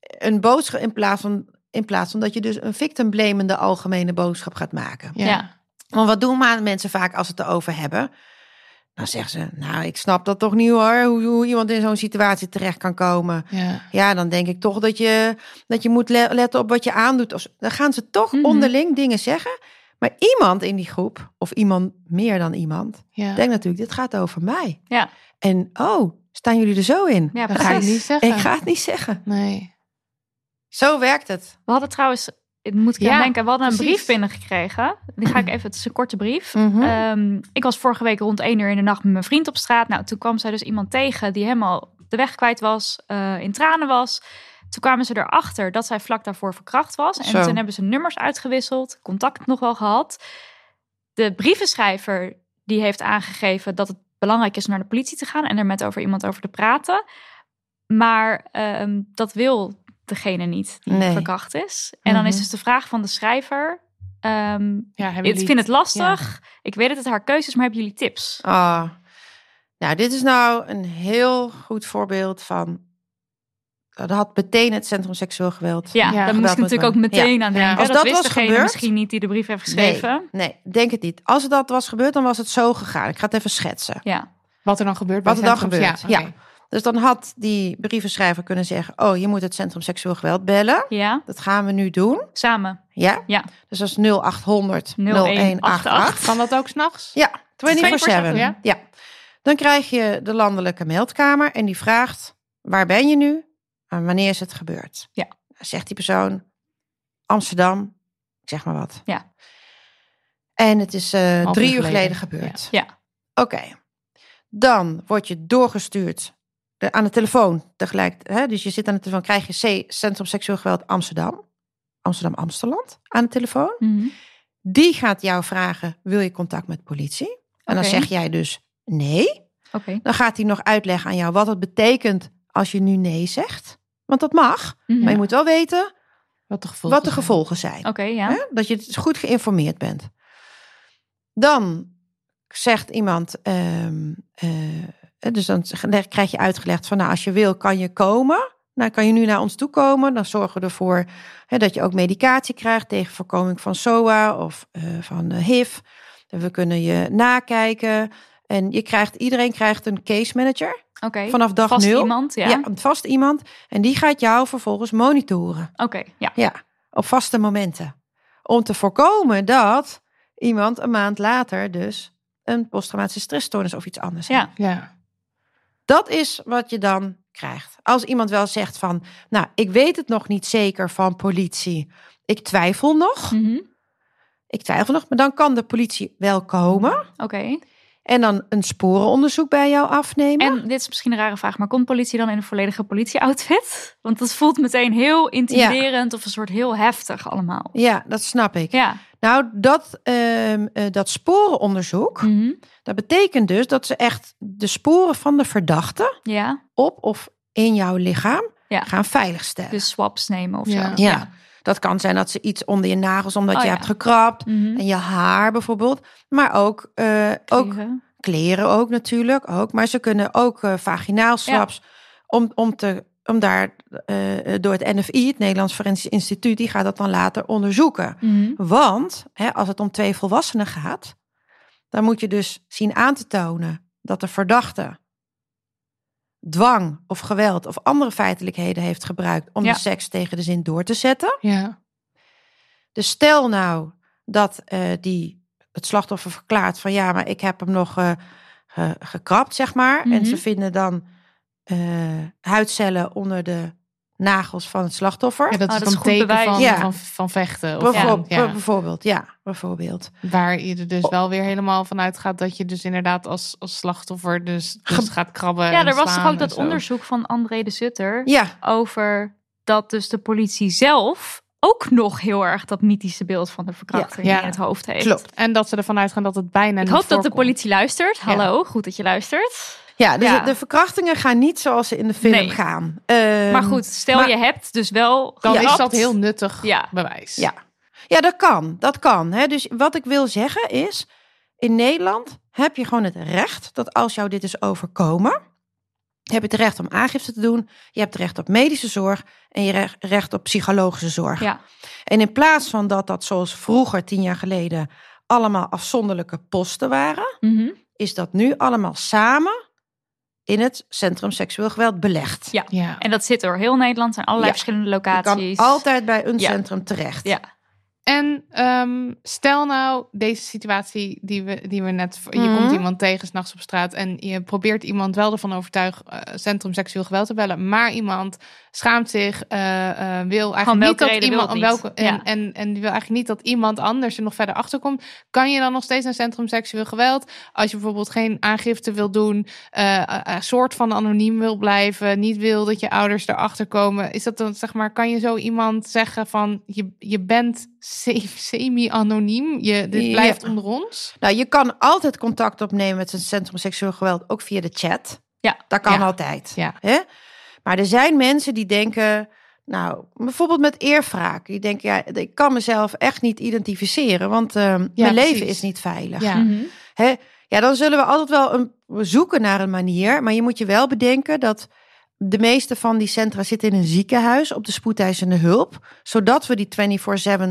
een boodschap in plaats van in plaats van dat je dus een victim blamende algemene boodschap gaat maken. Ja. Want wat doen maar mensen vaak als ze het erover hebben? Dan zeggen ze, nou, ik snap dat toch niet hoor, hoe, hoe iemand in zo'n situatie terecht kan komen. Ja. Ja, dan denk ik toch dat je, dat je moet le- letten op wat je aandoet. Dan gaan ze toch Mhm. onderling dingen zeggen. Maar iemand in die groep, of iemand meer dan iemand, Ja. denkt natuurlijk, dit gaat over mij. Ja. En oh, staan jullie er zo in? Ja, Dat ga ik precies. niet zeggen. Ik ga het niet zeggen. Nee. Zo werkt het. We hadden trouwens, moet ik Ja, denken, we hadden een precies. brief binnengekregen. Die ga ik even, het is een korte brief. Mhm. Ehm, ik was vorige week rond één uur in de nacht met mijn vriend op straat. Nou, toen kwam zij dus iemand tegen die helemaal de weg kwijt was, eh, in tranen was. Toen kwamen ze erachter dat zij vlak daarvoor verkracht was. En Zo. toen hebben ze nummers uitgewisseld, contact nog wel gehad. De brievenschrijver die heeft aangegeven dat het belangrijk is om naar de politie te gaan en er met over iemand over te praten. Maar ehm, dat wil degene niet die Nee. verkracht is. En dan is Mhm. dus de vraag van de schrijver. ehm, Ja, hebben ik jullie- vind het lastig. Ik weet dat het haar keuze is, maar hebben jullie tips? Ah. Nou, dit is nou een heel goed voorbeeld van. Dat had meteen het Centrum Seksueel Geweld. Ja, Ja, daar moest ik natuurlijk ook meteen aan denken. Als dat, dat wist was degene gebeurd- misschien niet die de brief heeft geschreven. Nee, nee, denk het niet. Als dat was gebeurd, dan was het zo gegaan. Ik ga het even schetsen. Ja. Wat er dan gebeurt. Wat bij er dan gebeurt, Ja. Dus dan had die brievenschrijver kunnen zeggen: Oh, je moet het Centrum Seksueel Geweld bellen. ja, Dat gaan we nu doen. samen. Ja, Ja, dus dat is 0800 0188. 0188. Kan dat ook s'nachts? Ja, 24-7. 24/7, Ja. ja. Dan krijg je de landelijke meldkamer en die vraagt: waar ben je nu en wanneer is het gebeurd? Ja. Dan zegt die persoon: Amsterdam, ik zeg maar wat. Ja. En het is eh, drie uur geleden. gebeurd. Ja. Oké. Dan word je doorgestuurd eh, aan de telefoon tegelijk. Hè? Dus je zit aan de telefoon, krijg je C, Centrum Seksueel Geweld Amsterdam. Amsterdam Amsterland aan de telefoon. Mhm. Die gaat jou vragen: wil je contact met politie? En dan zeg jij dus nee. oké. Dan gaat hij nog uitleggen aan jou wat het betekent als je nu nee zegt. Want dat mag. Mhm. Maar je moet wel weten Wat de gevolgen wat de zijn. gevolgen zijn. Oké, ja. Hè? Dat je dus goed geïnformeerd bent. Dan zegt iemand, ehm, eh, dus dan krijg je uitgelegd van nou, als je wil kan je komen. Nou, kan je nu naar ons toe komen. Dan zorgen we ervoor hè, dat je ook medicatie krijgt tegen voorkoming van SOA of eh, van eh, HIV. En we kunnen je nakijken. En je krijgt, iedereen krijgt een case manager Oké. vanaf dag Vast nul. iemand, ja. ja, een vast iemand. En die gaat jou vervolgens monitoren. Oké, ja. Ja, op vaste momenten. Om te voorkomen dat iemand een maand later dus een posttraumatische stressstoornis of iets anders heeft. Ja. Dat is wat je dan krijgt. Als iemand wel zegt van, nou, ik weet het nog niet zeker van politie. Ik twijfel nog. Mhm. Ik twijfel nog, maar dan kan de politie wel komen Oké. en dan een sporenonderzoek bij jou afnemen. En dit is misschien een rare vraag, maar komt politie dan in een volledige politie-outfit? Want dat voelt meteen heel intimiderend of een soort heel heftig allemaal. Ja, dat snap ik. Ja. Nou, dat, ehm, eh, dat sporenonderzoek, Mhm. Dat betekent dus dat ze echt de sporen van de verdachte Ja. op of in jouw lichaam Ja. gaan veiligstellen. Dus swaps nemen of Ja. zo. ja. dat kan zijn dat ze iets onder je nagels, omdat Oh, je ja. hebt gekrapt. Mhm. En je haar bijvoorbeeld. Maar ook, eh, ook Kleren. kleren ook natuurlijk. Ook. Maar ze kunnen ook eh, vaginaal swaps. Om, om, te, om daar eh, door het NFI, het Nederlands Forensisch Instituut, die gaat dat dan later onderzoeken. Mhm. Want hè, als het om twee volwassenen gaat, dan moet je dus zien aan te tonen dat de verdachte dwang of geweld of andere feitelijkheden heeft gebruikt om Ja. de seks tegen de zin door te zetten. Ja. Dus stel nou dat eh, die het slachtoffer verklaart van ja, maar ik heb hem nog eh, ge- gekrapt, zeg maar. En Mhm. ze vinden dan eh, huidcellen onder de nagels van het slachtoffer. Ja, dat Oh, is dat is dan goed teken bewijs. van, Ja. van, van vechten. Of Bijvoorbeeld, ja, bijvoorbeeld, ja, bijvoorbeeld. waar je er dus Oh. wel weer helemaal van uitgaat dat je dus inderdaad als, als slachtoffer dus, dus gaat krabben Ja, en er was toch ook en dat zo. onderzoek van André de Sutter Ja, over dat dus de politie zelf ook nog heel erg dat mythische beeld van de verkrachting Ja. Ja. in het hoofd heeft. klopt. En dat ze ervan uitgaan dat het bijna Ik niet hoop dat de politie luistert. Ja. Hallo, goed dat je luistert. Ja, dus Ja. de verkrachtingen gaan niet zoals ze in de film Nee. gaan. Ehm, maar goed, stel maar- je hebt dus wel Dan is dat heel nuttig Ja. bewijs. Ja. Ja, dat kan. Dat kan. Hè. Dus wat ik wil zeggen is, in Nederland heb je gewoon het recht dat als jou dit is overkomen, heb je het recht om aangifte te doen. Je hebt het recht op medische zorg en je recht- recht op psychologische zorg. Ja. En in plaats van dat dat zoals vroeger, tien jaar geleden, allemaal afzonderlijke posten waren, Mhm. is dat nu allemaal samen in het Centrum Seksueel Geweld belegd. Ja. Ja. En dat zit door heel Nederland. Er zijn allerlei Ja. verschillende Je locaties. kan altijd bij een Ja. centrum terecht. Ja. En ehm, stel nou deze situatie die we, die we net... Je Mhm. komt iemand tegen s'nachts op straat... en je probeert iemand wel ervan overtuigen... eh, centrum seksueel geweld te bellen... maar iemand schaamt zich, eh, wil eigenlijk niet dat iemand... welke, niet. en, Ja. en, en wil eigenlijk niet dat iemand anders er nog verder achter komt. Kan je dan nog steeds naar centrum seksueel geweld? Als je bijvoorbeeld geen aangifte wil doen... een soort van anoniem wil blijven... niet wil dat je ouders erachter komen... is dat dan, zeg maar, kan je zo iemand zeggen van... je, je bent semi-anoniem, je, dit Ja. blijft onder ons? Nou, je kan altijd contact opnemen met het Centrum Seksueel Geweld, ook via de chat. Ja. Dat kan Ja. altijd. Ja. Hè? Maar er zijn mensen die denken, nou, bijvoorbeeld met eerwraak. Die denken, ja, ik kan mezelf echt niet identificeren, want eh, mijn leven is niet veilig. Ja. Mhm. Hè? Ja, dan zullen we altijd wel een, we zoeken naar een manier. Maar je moet je wel bedenken dat de meeste van die centra zitten in een ziekenhuis op de spoedeisende hulp. Zodat we die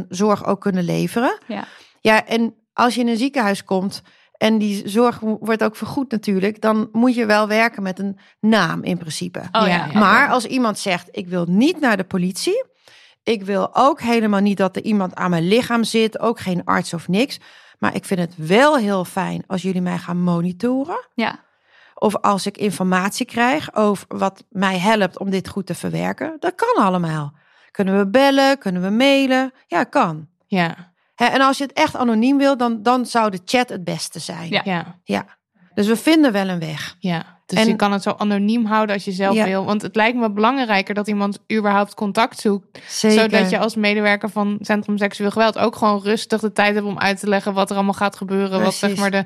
24-7 zorg ook kunnen leveren. Ja. Ja, en als je in een ziekenhuis komt en die zorg wordt ook vergoed natuurlijk. Dan moet je wel werken met een naam in principe. Oh ja. Ja, ja. Maar als iemand zegt, ik wil niet naar de politie. Ik wil ook helemaal niet dat er iemand aan mijn lichaam zit. Ook geen arts of niks. Maar ik vind het wel heel fijn als jullie mij gaan monitoren. Ja. Of als ik informatie krijg over wat mij helpt om dit goed te verwerken. Dat kan allemaal. Kunnen we bellen? Kunnen we mailen? Ja, kan. Ja, Hè, en als je het echt anoniem wil, dan, dan zou de chat het beste zijn. Ja. ja, Ja. Dus we vinden wel een weg. ja. Dus En- je kan het zo anoniem houden als je zelf Ja. wil. Want het lijkt me belangrijker dat iemand überhaupt contact zoekt. Zeker. Zodat je als medewerker van Centrum Seksueel Geweld ook gewoon rustig de tijd hebt om uit te leggen wat er allemaal gaat gebeuren. Wat zeg maar de.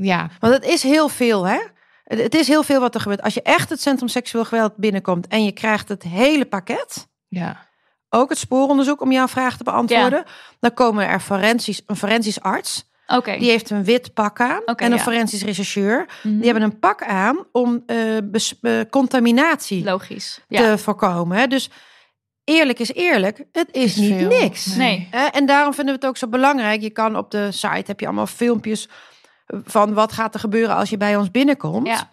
Ja, Want het is heel veel, hè? Het is heel veel wat er gebeurt. Als je echt het Centrum Seksueel Geweld binnenkomt en je krijgt het hele pakket, ja, ook het spooronderzoek om jouw vraag te beantwoorden, dan komen er forensisch, een forensisch arts. Oké. Die heeft een wit pak aan Oké, en een ja. forensisch rechercheur. Mhm. Die hebben een pak aan om eh, contaminatie Logisch. Ja. te voorkomen. Hè? Dus eerlijk is eerlijk, het is, niet veel. niks. Nee. En daarom vinden we het ook zo belangrijk. Je kan op de site heb je allemaal filmpjes van wat gaat er gebeuren als je bij ons binnenkomt. Ja.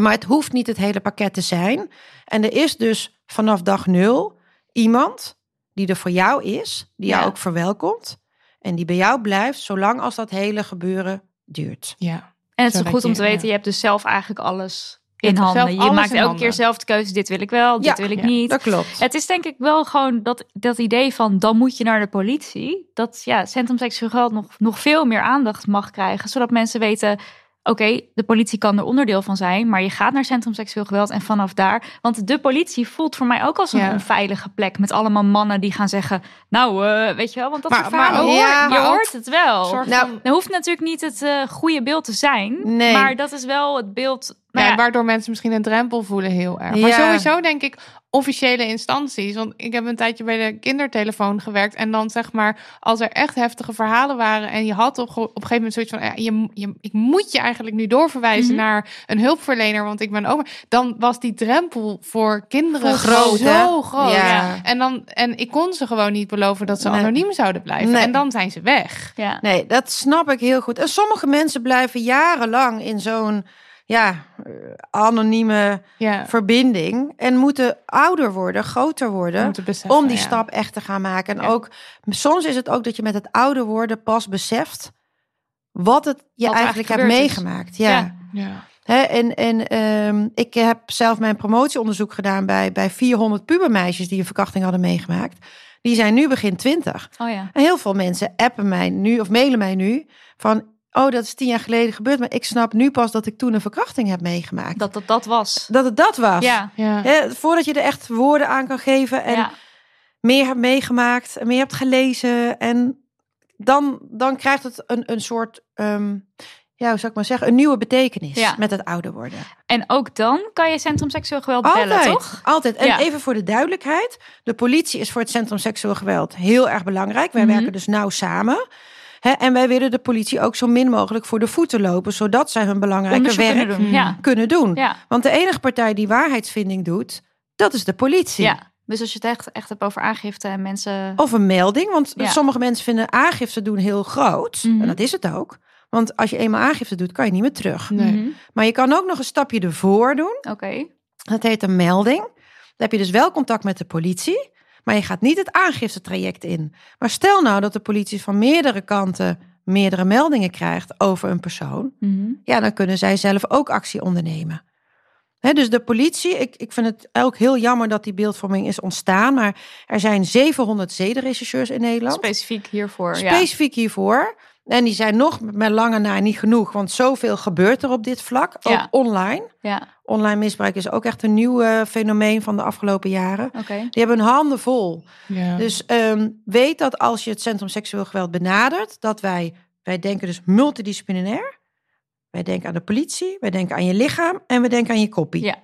Maar het hoeft niet het hele pakket te zijn. En er is dus vanaf dag nul iemand die er voor jou is, die jou Ja. ook verwelkomt en die bij jou blijft zolang als dat hele gebeuren duurt. ja. En het is goed om te weten, ja. je hebt dus zelf eigenlijk alles in handen. Je maakt elke keer zelf de keuze. Dit wil ik wel, dit Ja, wil ik ja, niet. Dat klopt. Het is denk ik wel gewoon dat, dat idee van dan moet je naar de politie. Dat ja, Centrum Seksueel Geweld nog, nog veel meer aandacht mag krijgen. Zodat mensen weten, oké, de politie kan er onderdeel van zijn. Maar je gaat naar Centrum Seksueel Geweld en vanaf daar. Want de politie voelt voor mij ook als een Ja. onveilige plek. Met allemaal mannen die gaan zeggen, nou eh, weet je wel. Want dat Maar- soort verhalen maar ook- hoor- ja, je hoort het wel. Nou, van- Dat hoeft natuurlijk niet het eh, goede beeld te zijn. Nee. Maar dat is wel het beeld. Nou ja, ja, waardoor mensen misschien een drempel voelen heel erg. Maar Ja. sowieso denk ik officiële instanties. Want ik heb een tijdje bij de kindertelefoon gewerkt. En dan zeg maar, als er echt heftige verhalen waren... en je had op, op een gegeven moment zoiets van... Ja, je, je, ik moet je eigenlijk nu doorverwijzen Mhm. naar een hulpverlener... want ik ben over. Dan was die drempel voor kinderen groot, hè? zo groot. Ja. En, dan, en ik kon ze gewoon niet beloven dat ze Nee. anoniem zouden blijven. Nee. En dan zijn ze weg. ja. Nee, dat snap ik heel goed. En sommige mensen blijven jarenlang in zo'n ja, eh, anonieme Ja, verbinding en moeten ouder worden, groter worden. om beseffen, om die ja. stap echt te gaan maken. En Ja. ook soms is het ook dat je met het ouder worden pas beseft wat het je Wat eigenlijk hebt meegemaakt. Ja. Hè, en en ehm, ik heb zelf mijn promotieonderzoek gedaan bij, bij 400 pubermeisjes die een verkrachting hadden meegemaakt. Die zijn nu begin 20. Oh ja. En heel veel mensen appen mij nu of mailen mij nu van, oh dat is tien jaar geleden gebeurd, maar ik snap nu pas dat ik toen een verkrachting heb meegemaakt. Dat, Dat dat, was. dat het dat was. Ja. Ja. Hè, voordat je er echt woorden aan kan geven en ja. meer hebt meegemaakt en meer hebt gelezen. En dan, dan krijgt het een, een soort, ehm, ja, hoe zou ik maar zeggen, een nieuwe betekenis Ja. met het ouder worden. En ook dan kan je Centrum Seksueel Geweld bellen, Altijd, toch? altijd. En Ja. even voor de duidelijkheid, de politie is voor het Centrum Seksueel Geweld heel erg belangrijk. Wij Mhm. werken dus nauw samen. Hè, en wij willen de politie ook zo min mogelijk voor de voeten lopen, zodat zij hun belangrijke werk kunnen doen. Ja. kunnen doen. Ja. Want de enige partij die waarheidsvinding doet, dat is de politie. ja. Dus als je het echt, echt hebt over aangifte en mensen... Of een melding, want Ja. sommige mensen vinden aangifte doen heel groot. Mhm. En dat is het ook. Want als je eenmaal aangifte doet, kan je niet meer terug. Nee. Mhm. Maar je kan ook nog een stapje ervoor doen. Oké. Dat heet een melding. Dan heb je dus wel contact met de politie. Maar je gaat niet het aangiftetraject in. Maar stel nou dat de politie van meerdere kanten meerdere meldingen krijgt over een persoon. Mhm. Ja, dan kunnen zij zelf ook actie ondernemen. Dus de politie, ik, ik vind het ook heel jammer dat die beeldvorming is ontstaan. Maar er zijn 700 zedenrechercheurs in Nederland. Specifiek hiervoor. ja. Specifiek hiervoor. En die zijn nog met lange na niet genoeg. Want zoveel gebeurt er op dit vlak. Ook Ja. online. Ja, Online misbruik is ook echt een nieuw eh, fenomeen van de afgelopen jaren. oké. Die hebben hun handen vol. Ja. Dus ehm, weet dat als je het Centrum Seksueel Geweld benadert, dat wij, wij denken dus multidisciplinair. Wij denken aan de politie, wij denken aan je lichaam en we denken aan je koppie. Ja.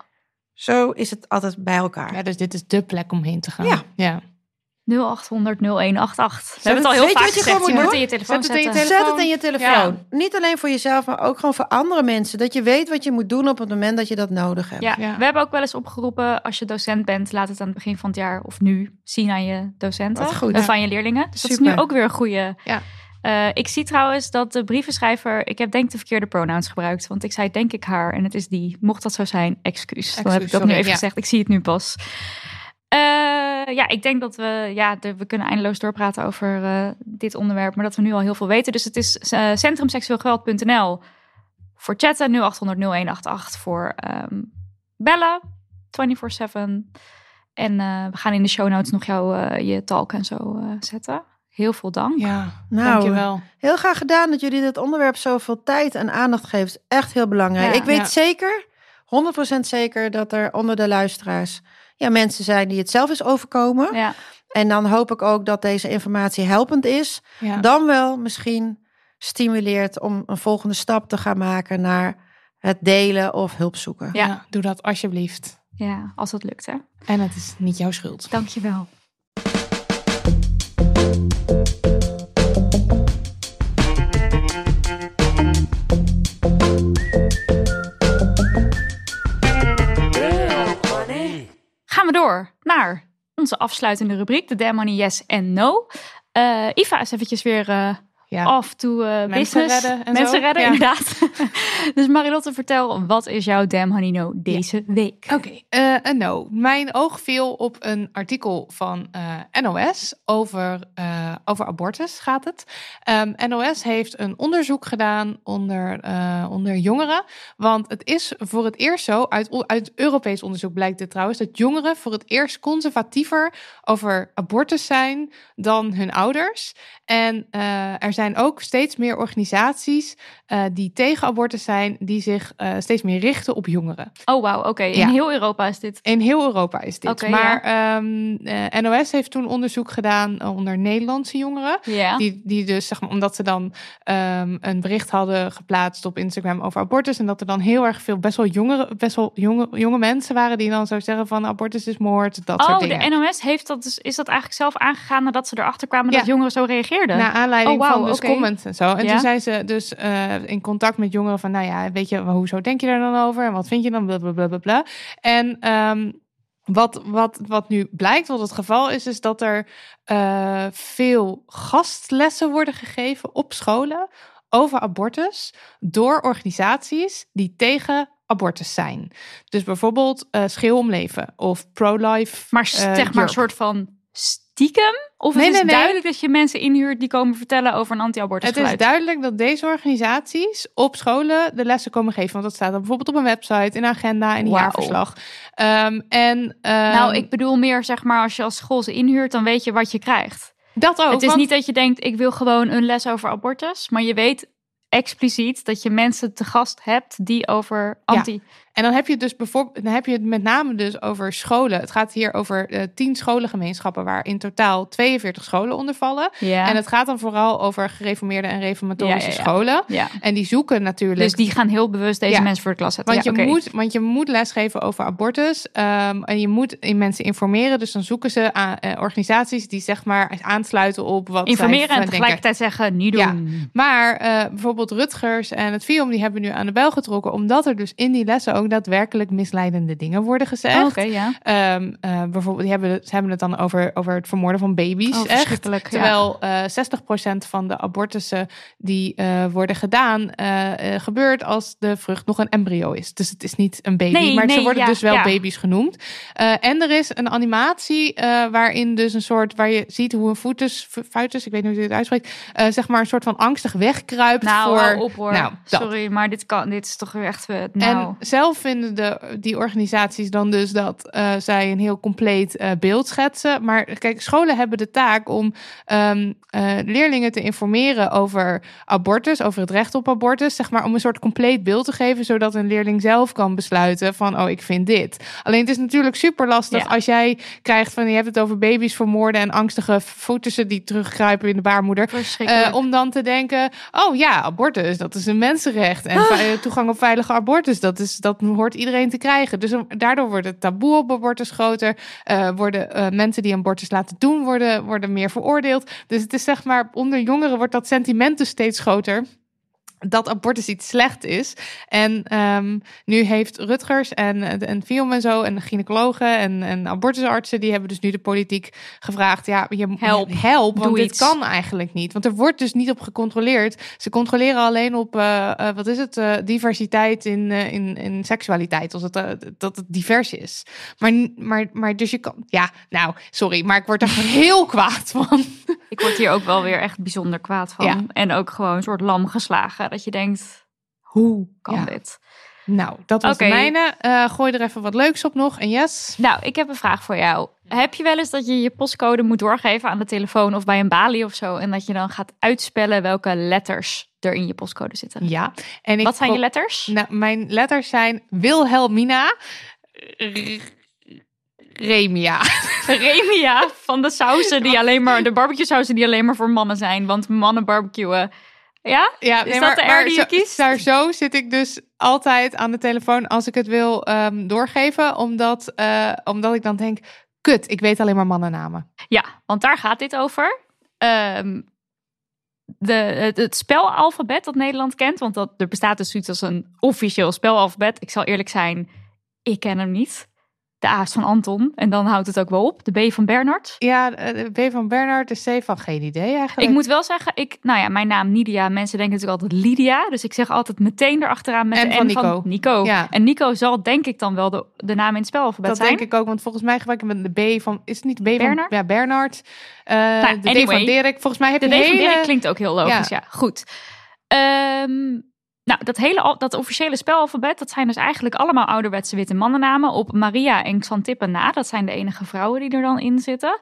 Zo is het altijd bij elkaar. ja, dus dit is de plek om heen te gaan. Ja. ja. 0800 0188. We Zet hebben het al heel vaak wat je gezegd. gewoon Je moet het in je telefoon Zet het in je zetten. telefoon. Zet het in je telefoon. Niet alleen voor jezelf, maar ook gewoon voor andere mensen. Dat je weet wat je moet doen op het moment dat je dat nodig hebt. Ja, Ja. we hebben ook wel eens opgeroepen, als je docent bent, laat het aan het begin van het jaar of nu zien aan je docenten Wat goed. en van je leerlingen. Dus dat is nu ook weer een goede. Ja. Eh, ik zie trouwens dat de brievenschrijver, ik heb denk ik de verkeerde pronouns gebruikt, want ik zei denk ik haar en het is die. Mocht dat zo zijn, excuus. Dan heb ik dat nu even ja. gezegd. Ik zie het nu pas. Eh, ja, ik denk dat we, ja, de- we kunnen eindeloos doorpraten over eh, dit onderwerp, maar dat we nu al heel veel weten. Dus het is uh, centrumseksueelgeweld.nl voor chatten, 0800 0188 voor ehm, bellen, 24/7. En eh, we gaan in de show notes nog jouw eh, je talk en zo eh, zetten. Heel veel dank. Ja, Nou, dankjewel. Heel graag gedaan dat jullie dit onderwerp zoveel tijd en aandacht geeft. Echt heel belangrijk. Ja. ik weet Ja. zeker, 100% zeker, dat er onder de luisteraars ja, mensen zijn die het zelf is overkomen. Ja, En dan hoop ik ook dat deze informatie helpend is. Ja. Dan wel misschien stimuleert om een volgende stap te gaan maken naar het delen of hulp zoeken. Ja. Ja, doe dat alsjeblieft. ja, als dat lukt hè. En het is niet jouw schuld. Dankjewel. Gaan we door naar onze afsluitende rubriek, de Damn Money Yes en No. Eh Iva is eventjes weer eh Ja. off to eh, Mensen business. redden en Mensen zo. redden, Ja. inderdaad. dus Marilotte, vertel, wat is jouw Damn Honey No deze week? Oké, eh, een no. Mijn oog viel op een artikel van eh, NOS over, eh, over abortus gaat het. Ehm, NOS heeft een onderzoek gedaan onder, eh, onder jongeren. Want het is voor het eerst zo, uit, uit Europees onderzoek blijkt dit trouwens, dat jongeren voor het eerst conservatiever over abortus zijn dan hun ouders. En eh, er zijn ook steeds meer organisaties eh, die tegen abortus zijn, die zich eh, steeds meer richten op jongeren. Oh, wauw, oké. In Ja. heel Europa is dit. In heel Europa is dit. Maar ehm, eh, NOS heeft toen onderzoek gedaan onder Nederlandse jongeren. Ja. Die, die dus, zeg maar, omdat ze dan ehm, een bericht hadden geplaatst op Instagram over abortus. En dat er dan heel erg veel, best wel, jongere, best wel jonge, jonge mensen waren die dan zo zeggen van abortus is moord, dat Oh, soort dingen. de NOS heeft dat dus, is dat eigenlijk zelf aangegaan nadat ze erachter kwamen dat jongeren zo reageerden? Naar aanleiding Oh, wauw, van dus comments en zo. En Ja. toen zijn ze dus eh, in contact met jongeren van, nou ja, weet je, hoezo denk je daar dan over? En wat vind je dan? Blablabla. Bla. En ehm, wat, wat, wat nu blijkt, wat het geval is, is dat er eh, veel gastlessen worden gegeven op scholen over abortus door organisaties die tegen abortus zijn. Dus bijvoorbeeld Schreeuw om Leven of Pro-Life. maar zeg maar een soort van stiekem? Of Nee, het is nee, nee. duidelijk dat je mensen inhuurt die komen vertellen over een anti-abortus Het is duidelijk dat deze organisaties op scholen de lessen komen geven. Want dat staat dan bijvoorbeeld op een website, in een agenda, in een jaarverslag. Ehm, en, ehm, Nou, ik bedoel meer zeg maar als je als school ze inhuurt, dan weet je wat je krijgt. dat ook. het is want- niet dat je denkt, ik wil gewoon een les over abortus. Maar je weet expliciet dat je mensen te gast hebt die over anti... En dan heb je het dus bijvoorbeeld, dan heb je het met name dus over scholen. Het gaat hier over eh, tien scholengemeenschappen waar in totaal 42 scholen onder vallen. Ja. En het gaat dan vooral over gereformeerde en reformatorische Ja, scholen. ja. En die zoeken natuurlijk. Dus die gaan heel bewust deze mensen voor de klas zetten. Want, je moet, want je moet lesgeven over abortus. ehm, en je moet in mensen informeren. Dus dan zoeken ze aan, eh, organisaties die zeg maar aansluiten op wat zij informeren en denken. tegelijkertijd zeggen, niet Ja. doen. Maar eh, bijvoorbeeld Rutgers en het FIOM, die hebben nu aan de bel getrokken. Omdat er dus in die lessen ook daadwerkelijk misleidende dingen worden gezegd. Oh, Oké, ja. Ehm, eh, bijvoorbeeld, die hebben, ze hebben het dan over, over het vermoorden van baby's. Oh, echt. verschrikkelijk, ja. Terwijl eh 60% van de abortussen die eh, worden gedaan, eh, eh, gebeurt als de vrucht nog een embryo is. Dus het is niet een baby, Nee, maar ze worden ja, dus wel baby's genoemd. Eh, en er is een animatie eh, waarin dus een soort, waar je ziet hoe een foetus, foetus, ik weet niet hoe je het uitspreekt, eh, zeg maar een soort van angstig wegkruipt Nou, voor... op hoor. Nou, dat. Sorry, maar dit, kan, dit is toch weer echt... eh, Nou, En zelf vinden de, die organisaties dan dus dat eh, zij een heel compleet eh, beeld schetsen. Maar kijk, scholen hebben de taak om ehm, eh, leerlingen te informeren over abortus, over het recht op abortus. Zeg maar om een soort compleet beeld te geven, zodat een leerling zelf kan besluiten van, oh, ik vind dit. Alleen het is natuurlijk super lastig Ja. als jij krijgt van, je hebt het over baby's vermoorden en angstige foetussen die terugkruipen in de baarmoeder. om dan te denken, oh ja, abortus, dat is een mensenrecht. En ve- toegang op veilige abortus, dat, is, dat hoort iedereen te krijgen. Dus daardoor wordt het taboe op abortus groter. Eh, worden eh, mensen die abortus laten doen, worden, worden meer veroordeeld. Dus het is zeg maar, onder jongeren wordt dat sentiment dus steeds groter dat abortus iets slecht is. En ehm, nu heeft Rutgers en, en Viom en zo, en gynaecologen en, en abortusartsen, die hebben dus nu de politiek gevraagd, ja, je Help. help want dit iets. kan eigenlijk niet. Want er wordt dus niet op gecontroleerd. Ze controleren alleen op, eh, eh, wat is het, eh, diversiteit in, eh, in, in seksualiteit, als het, eh, dat het divers is. Maar, maar, maar dus je kan, ja, nou, sorry, maar ik word er heel kwaad van. Ik word hier ook wel weer echt bijzonder kwaad van. Ja. En ook gewoon een soort lam geslagen. Dat je denkt, hoe kan Ja. dit? Nou, dat was de mijne. Eh, gooi er even wat leuks op nog. En yes. Nou, ik heb een vraag voor jou. Heb je wel eens dat je je postcode moet doorgeven aan de telefoon of bij een balie of zo? En dat je dan gaat uitspellen welke letters er in je postcode zitten? Ja. En ik Wat zijn je letters? Nou, mijn letters zijn Wilhelmina. Remia. Remia van de sauzen die alleen maar, de barbecue sauzen die alleen maar voor mannen zijn. Want mannen barbecuen. Ja? Ja, Is dat de R die je zo, kiest? Daar zo zit ik dus altijd aan de telefoon als ik het wil ehm, doorgeven. Omdat, eh, omdat ik dan denk, kut, ik weet alleen maar mannennamen. Ja, want daar gaat dit over. Ehm, de, het, het spelalfabet dat Nederland kent. Want dat, er bestaat dus zoiets als een officieel spelalfabet. Ik zal eerlijk zijn, ik ken hem niet. De A is van Anton en dan houdt het ook wel op. De B van Bernard. Ja, eh, de B van Bernard, de C van geen idee eigenlijk. Ik moet wel zeggen, ik, nou ja, mijn naam Nidia. Mensen denken natuurlijk altijd Lydia. Dus ik zeg altijd meteen erachteraan met En de van N Nico. van Nico. Ja. En Nico zal denk ik dan wel de, de naam in het spelalfabet dat zijn. denk ik ook, want volgens mij gebruik ik met de B van, is het niet de B Bernard? van ja, Bernard? Eh, de D anyway. van Dirk. Volgens mij heb De je D van hele... Dirk klinkt ook heel logisch, ja. Goed. Ehm, nou, dat hele dat officiële spelalfabet, dat zijn dus eigenlijk allemaal ouderwetse witte mannennamen op Maria en Xantippe na. Dat zijn de enige vrouwen die er dan in zitten.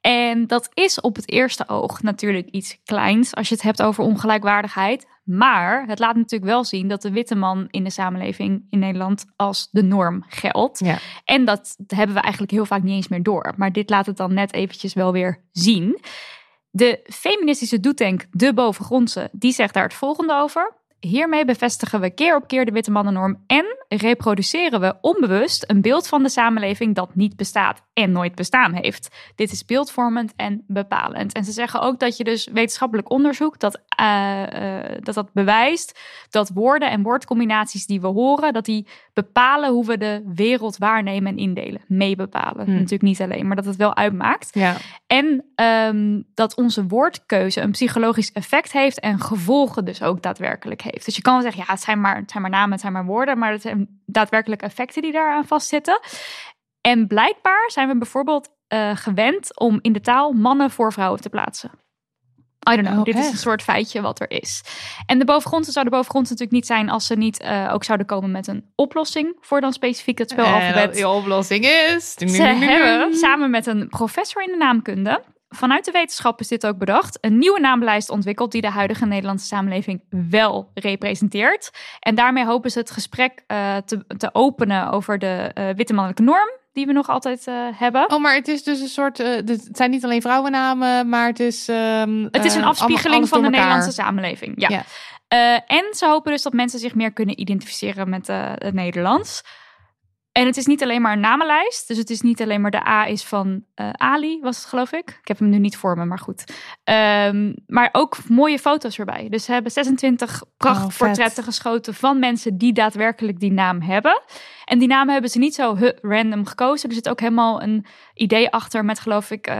En dat is op het eerste oog natuurlijk iets kleins als je het hebt over ongelijkwaardigheid. Maar het laat natuurlijk wel zien dat de witte man in de samenleving in Nederland als de norm geldt. Ja. En dat hebben we eigenlijk heel vaak niet eens meer door. Maar dit laat het dan net eventjes wel weer zien. De feministische doetank De Bovengrondse, die zegt daar het volgende over. Hiermee bevestigen we keer op keer de witte mannennorm en reproduceren we onbewust een beeld van de samenleving dat niet bestaat en nooit bestaan heeft. Dit is beeldvormend en bepalend. En ze zeggen ook dat je dus wetenschappelijk onderzoek dat, eh, eh, dat dat bewijst dat woorden en woordcombinaties die we horen, dat die bepalen hoe we de wereld waarnemen en indelen. Mee bepalen. Hmm. Natuurlijk niet alleen, maar dat het wel uitmaakt. Ja. En ehm, dat onze woordkeuze een psychologisch effect heeft en gevolgen dus ook daadwerkelijk heeft. Dus je kan wel zeggen, ja, het zijn maar, het zijn maar namen, het zijn maar woorden, maar het zijn daadwerkelijk effecten die daaraan vastzitten. En blijkbaar zijn we bijvoorbeeld eh, gewend om in de taal mannen voor vrouwen te plaatsen. I don't know, Oh, dit is een soort feitje wat er is. En de bovengrondse zou de bovengrondse natuurlijk niet zijn als ze niet eh, ook zouden komen met een oplossing voor dan specifiek het En spelalfabet. dat die oplossing is... Ze hebben samen met een professor in de naamkunde. Vanuit de wetenschap is dit ook bedacht. Een nieuwe naamlijst ontwikkeld die de huidige Nederlandse samenleving wel representeert. En daarmee hopen ze het gesprek eh, te, te openen over de eh, witte mannelijke norm. Die we nog altijd eh, hebben. Oh, maar het is dus een soort... het zijn niet alleen vrouwennamen, maar het is... ehm, het is een afspiegeling van de. Nederlandse samenleving. Ja. Ja. En ze hopen dus dat mensen zich meer kunnen identificeren met het Nederlands. En het is niet alleen maar een namenlijst. Dus het is niet alleen maar de A is van eh, Ali, was het geloof ik. Ik heb hem nu niet voor me, maar goed. Ehm, maar ook mooie foto's erbij. Dus ze hebben 26 prachtportretten vet. geschoten van mensen die daadwerkelijk die naam hebben. En die namen hebben ze niet zo huh, random gekozen. Er zit ook helemaal een idee achter met geloof ik, eh,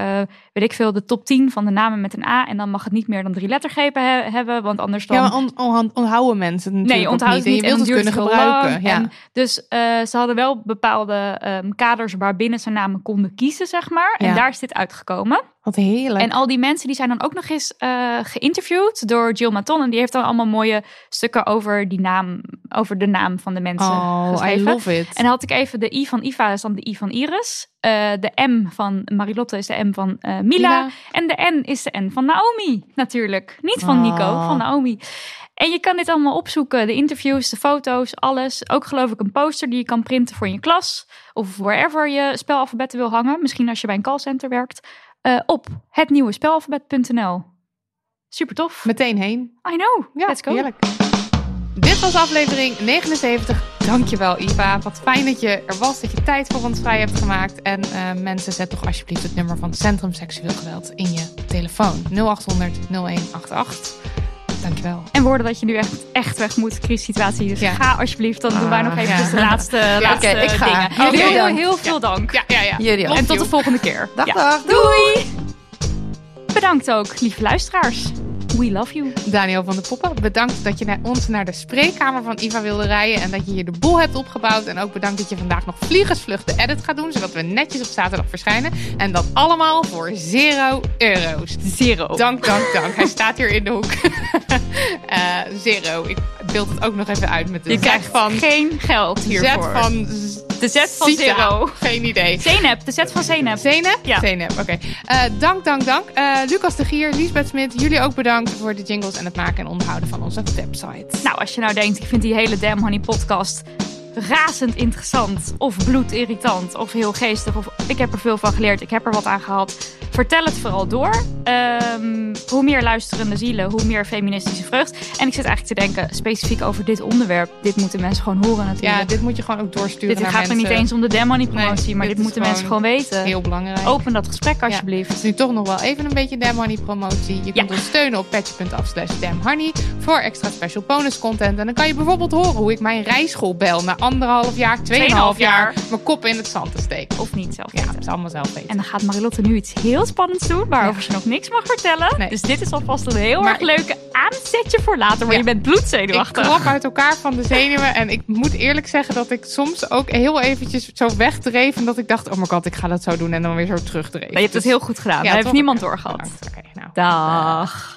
weet ik veel, de top 10 van de namen met een A. En dan mag het niet meer dan drie lettergrepen he- hebben, want anders dan... Ja, on, on- onthouden mensen Nee, ook onthoud niet. niet En je wilt en het kunnen gebruiken. Ja. En dus eh, ze hadden wel bepaalde ehm, kaders waarbinnen ze namen konden kiezen, zeg maar. En Ja. daar is dit uitgekomen. Wat heerlijk. En al die mensen die zijn dan ook nog eens eh, geïnterviewd door Jill Maton. En die heeft dan allemaal mooie stukken over die naam, over de naam van de mensen oh, I geschreven. love it. En had ik even de I van Iva is dan de I van Iris. Eh, de M van Marilotte is de M van eh, Mila. Mila. En de N is de N van Naomi, natuurlijk. Niet van Nico, Oh. van Naomi. En je kan dit allemaal opzoeken. De interviews, de foto's, alles. Ook geloof ik een poster die je kan printen voor je klas. Of wherever je spelalfabetten wil hangen. Misschien als je bij een callcenter werkt. Eh, op hetnieuwespelafabet.nl. Super tof. Meteen heen. I know. Ja, Let's go. heerlijk. Dit was aflevering 79. Dankjewel Iva. Wat fijn dat je er was, dat je tijd voor ons vrij hebt gemaakt. En eh, mensen, zet toch alsjeblieft het nummer van Centrum Seksueel Geweld in je telefoon. 0800 0188. Dankjewel. En woorden dat je nu echt, echt weg moet, crisissituatie. Dus Ja. ga alsjeblieft, dan doen wij nog Ah, even ja. de laatste, laatste oké, ik ga. dingen. Jullie heel, heel, veel dank. Ja, ja, ja. Jullie ook. En tot de volgende keer. Dag, Ja. dag. Doei! Bedankt ook, lieve luisteraars. We love you. Daniel van de Poppen, bedankt dat je naar ons naar de spreekkamer van Iva wilde rijden. En dat je hier de boel hebt opgebouwd. En ook bedankt dat je vandaag nog vliegensvlug de edit gaat doen. Zodat we netjes op zaterdag verschijnen. En dat allemaal voor zero euro's. Zero. Dank, dank, dank. Hij staat hier in de hoek. Eh, zero. Ik beeld het ook nog even uit met de Je krijgt van... geen geld hiervoor. van... de Z van zero. Geen idee. Zenep, de Z van Zenep. Zeynep? Ja. Zeynep, oké. Eh, dank, dank, dank. Eh, Lucas de Gier, Liesbeth Smit, jullie ook bedankt voor de jingles en het maken en onderhouden van onze website. Nou, als je nou denkt, ik vind die hele Damn Honey podcast razend interessant of bloedirritant of heel geestig of ik heb er veel van geleerd, ik heb er wat aan gehad. Vertel het vooral door. Ehm, hoe meer luisterende zielen, hoe meer feministische vreugd. En ik zit eigenlijk te denken, specifiek over dit onderwerp. Dit moeten mensen gewoon horen natuurlijk. Ja, dit moet je gewoon ook doorsturen dit naar gaat mensen. niet eens om de Damn Honey promotie, Nee, maar dit moeten mensen gewoon weten. Heel belangrijk. Open dat gesprek alsjeblieft. Het is nu toch nog wel even een beetje Damn Honey promotie. Je Ja. kunt ons steunen op patje.af slash voor extra special bonus content. En dan kan je bijvoorbeeld horen hoe ik mijn rijschool bel na anderhalf jaar, tweeënhalf jaar, jaar. mijn kop in het zand te steken. Of niet zelf Ja, weten. dat is allemaal zelf weten. En dan gaat Marilotte nu iets heel spannends doen, waarover Ja. ze nog niks mag vertellen. Nee. Dus dit is alvast een heel Maar erg leuke aanzetje voor later, maar Ja. je bent Ik bloedzenuwachtig. klap uit elkaar van de zenuwen. En ik moet eerlijk zeggen dat ik soms ook heel eventjes zo wegdreef. En dat ik dacht, oh my god, ik ga dat zo doen. En dan weer zo terugdreef. Maar je hebt het Dus- heel goed gedaan. Ja, Daar heeft niemand doorgehad. Oké, nou. Dag.